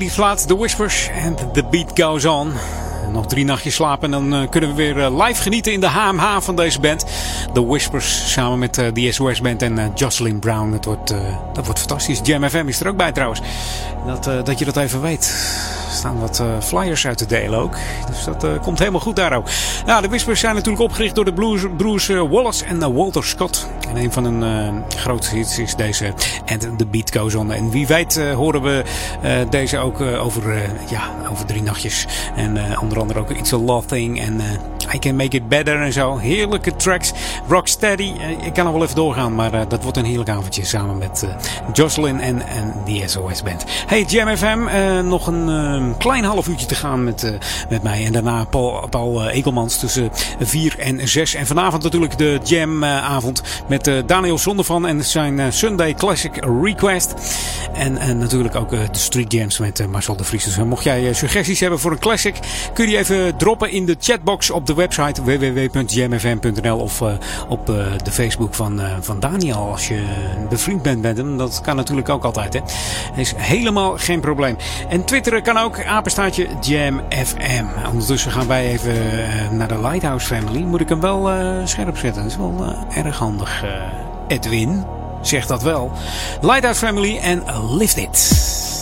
80s plaat, The Whispers en The Beat Goes On. Nog drie nachtjes slapen en dan uh, kunnen we weer uh, live genieten in de HMH van deze band. The Whispers samen met de SOS Band en Jocelyn Brown. Het wordt, dat wordt fantastisch. Jam FM is er ook bij trouwens. Dat, dat je dat even weet. Staan wat flyers uit te delen ook. Dus dat komt helemaal goed daar ook. Nou, de Whispers zijn natuurlijk opgericht door de blues, broers Wallace en Walter Scott. En een van hun grootste hits is deze And The Beat Goes On. En wie weet horen we deze ook over, ja, over drie nachtjes. En onder andere ook It's a Love Thing en I Can Make It Better en zo. Heerlijke tracks. Rocksteady. Ik kan nog wel even doorgaan, maar dat wordt een heerlijk avondje samen met Jocelyn en, en de SOS Band. Hey, Jam FM. nog een klein half uurtje te gaan met, met mij. En daarna Paul, Paul Ekelmans tussen 4 en 6. En vanavond natuurlijk de Jam avond met Daniel Zondervan en zijn Sunday Classic Request. En, en natuurlijk ook de Street Jams met Marcel de Vries. Dus mocht jij suggesties hebben voor een classic, kun je die even droppen in de chatbox op de website www.jamfm.nl of op de Facebook van, van Daniel. Als je bevriend bent met hem, dat kan natuurlijk ook altijd. Hè. Is helemaal geen probleem. En twitteren kan ook, apenstaatje JamFM. Ondertussen gaan wij even naar de Lighthouse Family. Moet ik hem wel scherp zetten. Dat is wel erg handig. Edwin zegt dat wel. Lighthouse Family en Lift It.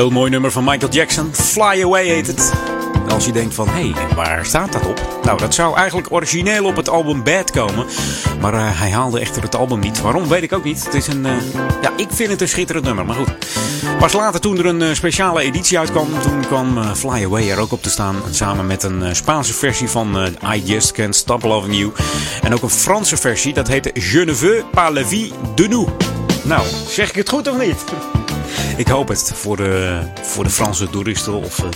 Heel mooi nummer van Michael Jackson. Fly Away heet het. En Als je denkt van, hé, hey, waar staat dat op? Nou, dat zou eigenlijk origineel op het album Bad komen. Maar eh, hij haalde echter het album niet. Waarom, weet ik ook niet. Het is een, eh, ja, ik vind het een schitterend nummer, maar goed. Pas later, toen er een eh, speciale editie uitkwam, toen kwam Fly Away er ook op te staan. Samen met een Spaanse versie van I Just Can't Stop Loving You. En ook een Franse versie, dat heette Je ne veux pas la vie de nous. Nou, zeg ik het goed of niet? Ik hoop het voor de, voor de Franse toeristen of uh,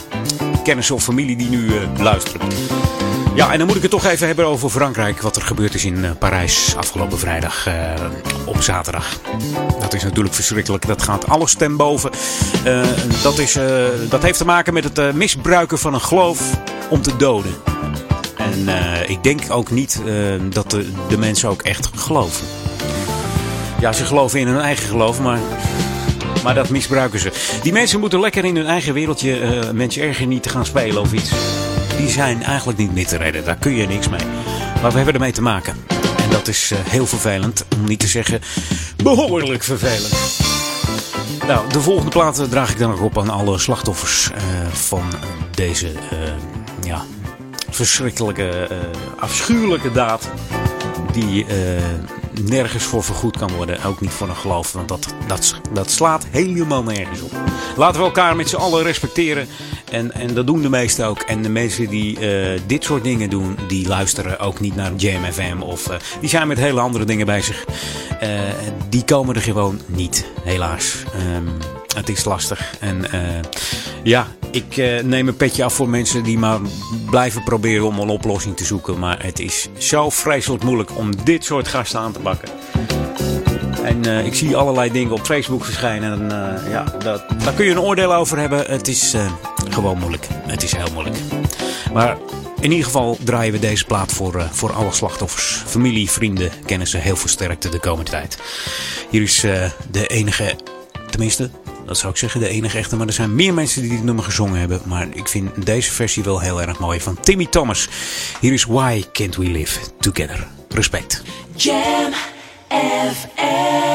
kennissen of familie die nu uh, luisteren. Ja, en dan moet ik het toch even hebben over Frankrijk. Wat er gebeurd is in uh, Parijs afgelopen vrijdag op zaterdag. Dat is natuurlijk verschrikkelijk. Dat gaat alles ten boven. dat, is, dat heeft te maken met het misbruiken van een geloof om te doden. En ik denk ook niet dat de, de mensen ook echt geloven. Ja, ze geloven in hun eigen geloof, maar maar dat misbruiken ze. Die mensen moeten lekker in hun eigen wereldje uh, mensen erger niet gaan spelen of iets. Die zijn eigenlijk niet meer te redden. Daar kun je niks mee. Maar we hebben ermee te maken. En dat is uh, heel vervelend. Om niet te zeggen behoorlijk vervelend. Nou, de volgende plaat draag ik dan ook op aan alle slachtoffers van deze ja, verschrikkelijke, afschuwelijke daad. Die nergens voor vergoed kan worden. Ook niet voor een geloof, want dat, dat, dat slaat helemaal nergens op. Laten we elkaar met z'n allen respecteren. En, en dat doen de meesten ook. En de mensen die eh, dit soort dingen doen, die luisteren ook niet naar Jam FM. Of eh, die zijn met hele andere dingen bezig. Eh, die komen er gewoon niet, helaas. Ehm, het is lastig. En ja, ik eh, neem een petje af voor mensen die maar blijven proberen om een oplossing te zoeken. Maar het is zo vreselijk moeilijk om dit soort gasten aan te pakken. En eh, ik zie allerlei dingen op Facebook verschijnen. En eh, ja, daar kun je een oordeel over hebben. Het is gewoon moeilijk. Het is heel moeilijk. Maar in ieder geval draaien we deze plaat voor, voor alle slachtoffers. Familie, vrienden, kennissen. Heel veel sterkte de komende tijd. Hier is de enige, tenminste, dat zou ik zeggen, de enige echte. Maar er zijn meer mensen die dit nummer gezongen hebben. Maar ik vind deze versie wel heel erg mooi. Van Timmy Thomas. Hier is Why Can't We Live Together. Respect. Jam FM.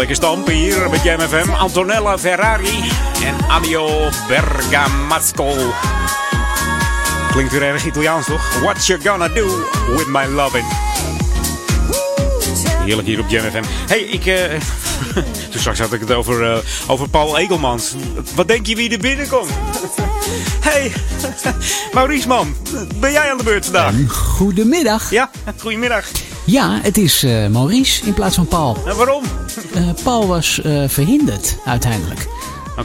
Lekker stampen hier met Jam FM. Antonella Ferrari en Adio Bergamasco. Klinkt weer erg Italiaans, toch? What you gonna do with my lovin'? Heerlijk hier op Jam FM. Hey, ik... eh, toen straks had ik het over, eh, over Paul Egelmans. Wat denk je wie er binnenkomt? hey, Maurice man, ben jij aan de beurt vandaag? Goedemiddag. Ja, goedemiddag. Ja, het is eh, Maurice in plaats van Paul. En waarom? Eh, Paul was eh, verhinderd uiteindelijk.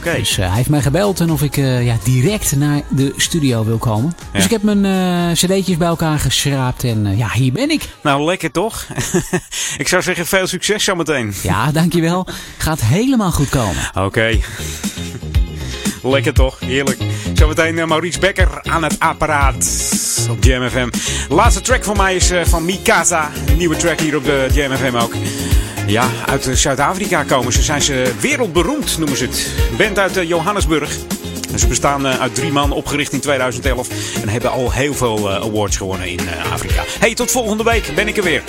Dus eh, hij heeft mij gebeld en of ik ja, direct naar de studio wil komen. Dus ik heb mijn eh, cd'tjes bij elkaar geschraapt en ja, hier ben ik. Nou, lekker toch? ik zou zeggen, veel succes zometeen. Ja, dankjewel. Gaat helemaal goed komen. Oké. Lekker toch? Heerlijk. Zometeen Maurice Becker aan het apparaat op Jam FM. Laatste track van mij is van Mikasa. Een nieuwe track hier op de Jam FM ook. Ja, uit eh, Zuid-Afrika komen ze. Zijn ze wereldberoemd, noemen ze het. Band uit eh, Johannesburg. Ze bestaan eh, uit drie man, opgericht in 2011. En hebben al heel veel awards gewonnen in Afrika. Hey, tot volgende week. Ben ik er weer.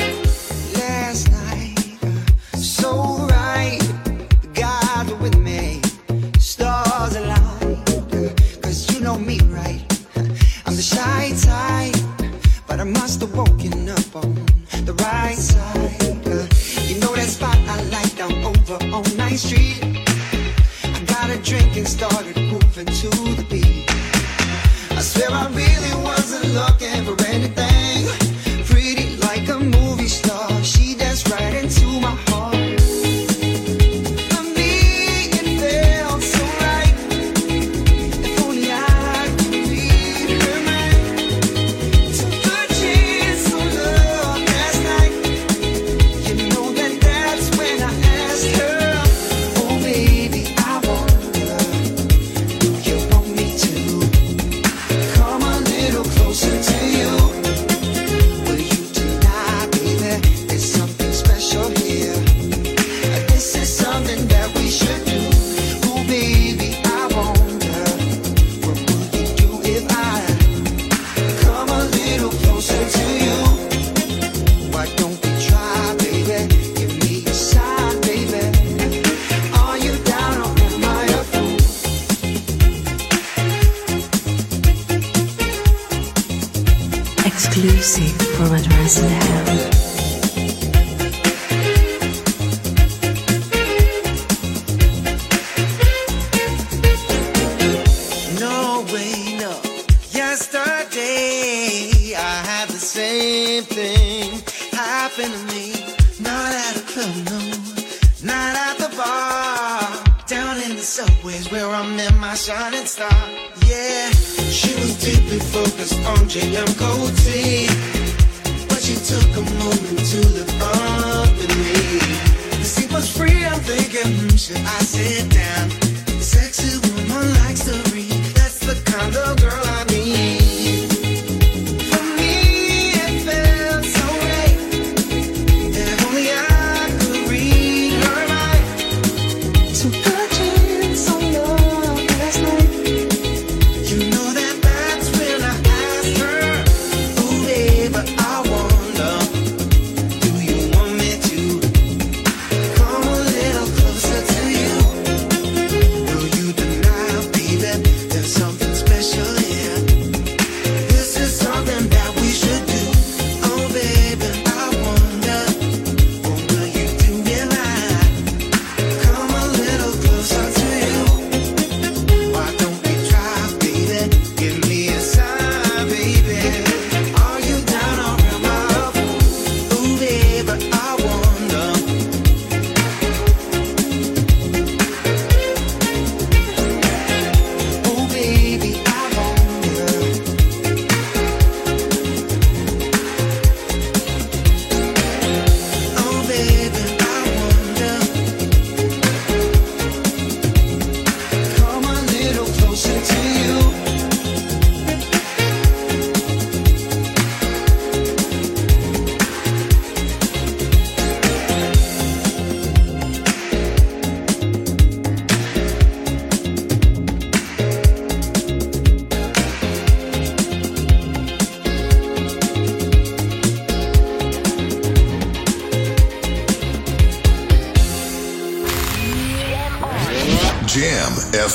Mas pela vida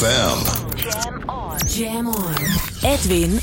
FM. Jam on. Jam on. Edwin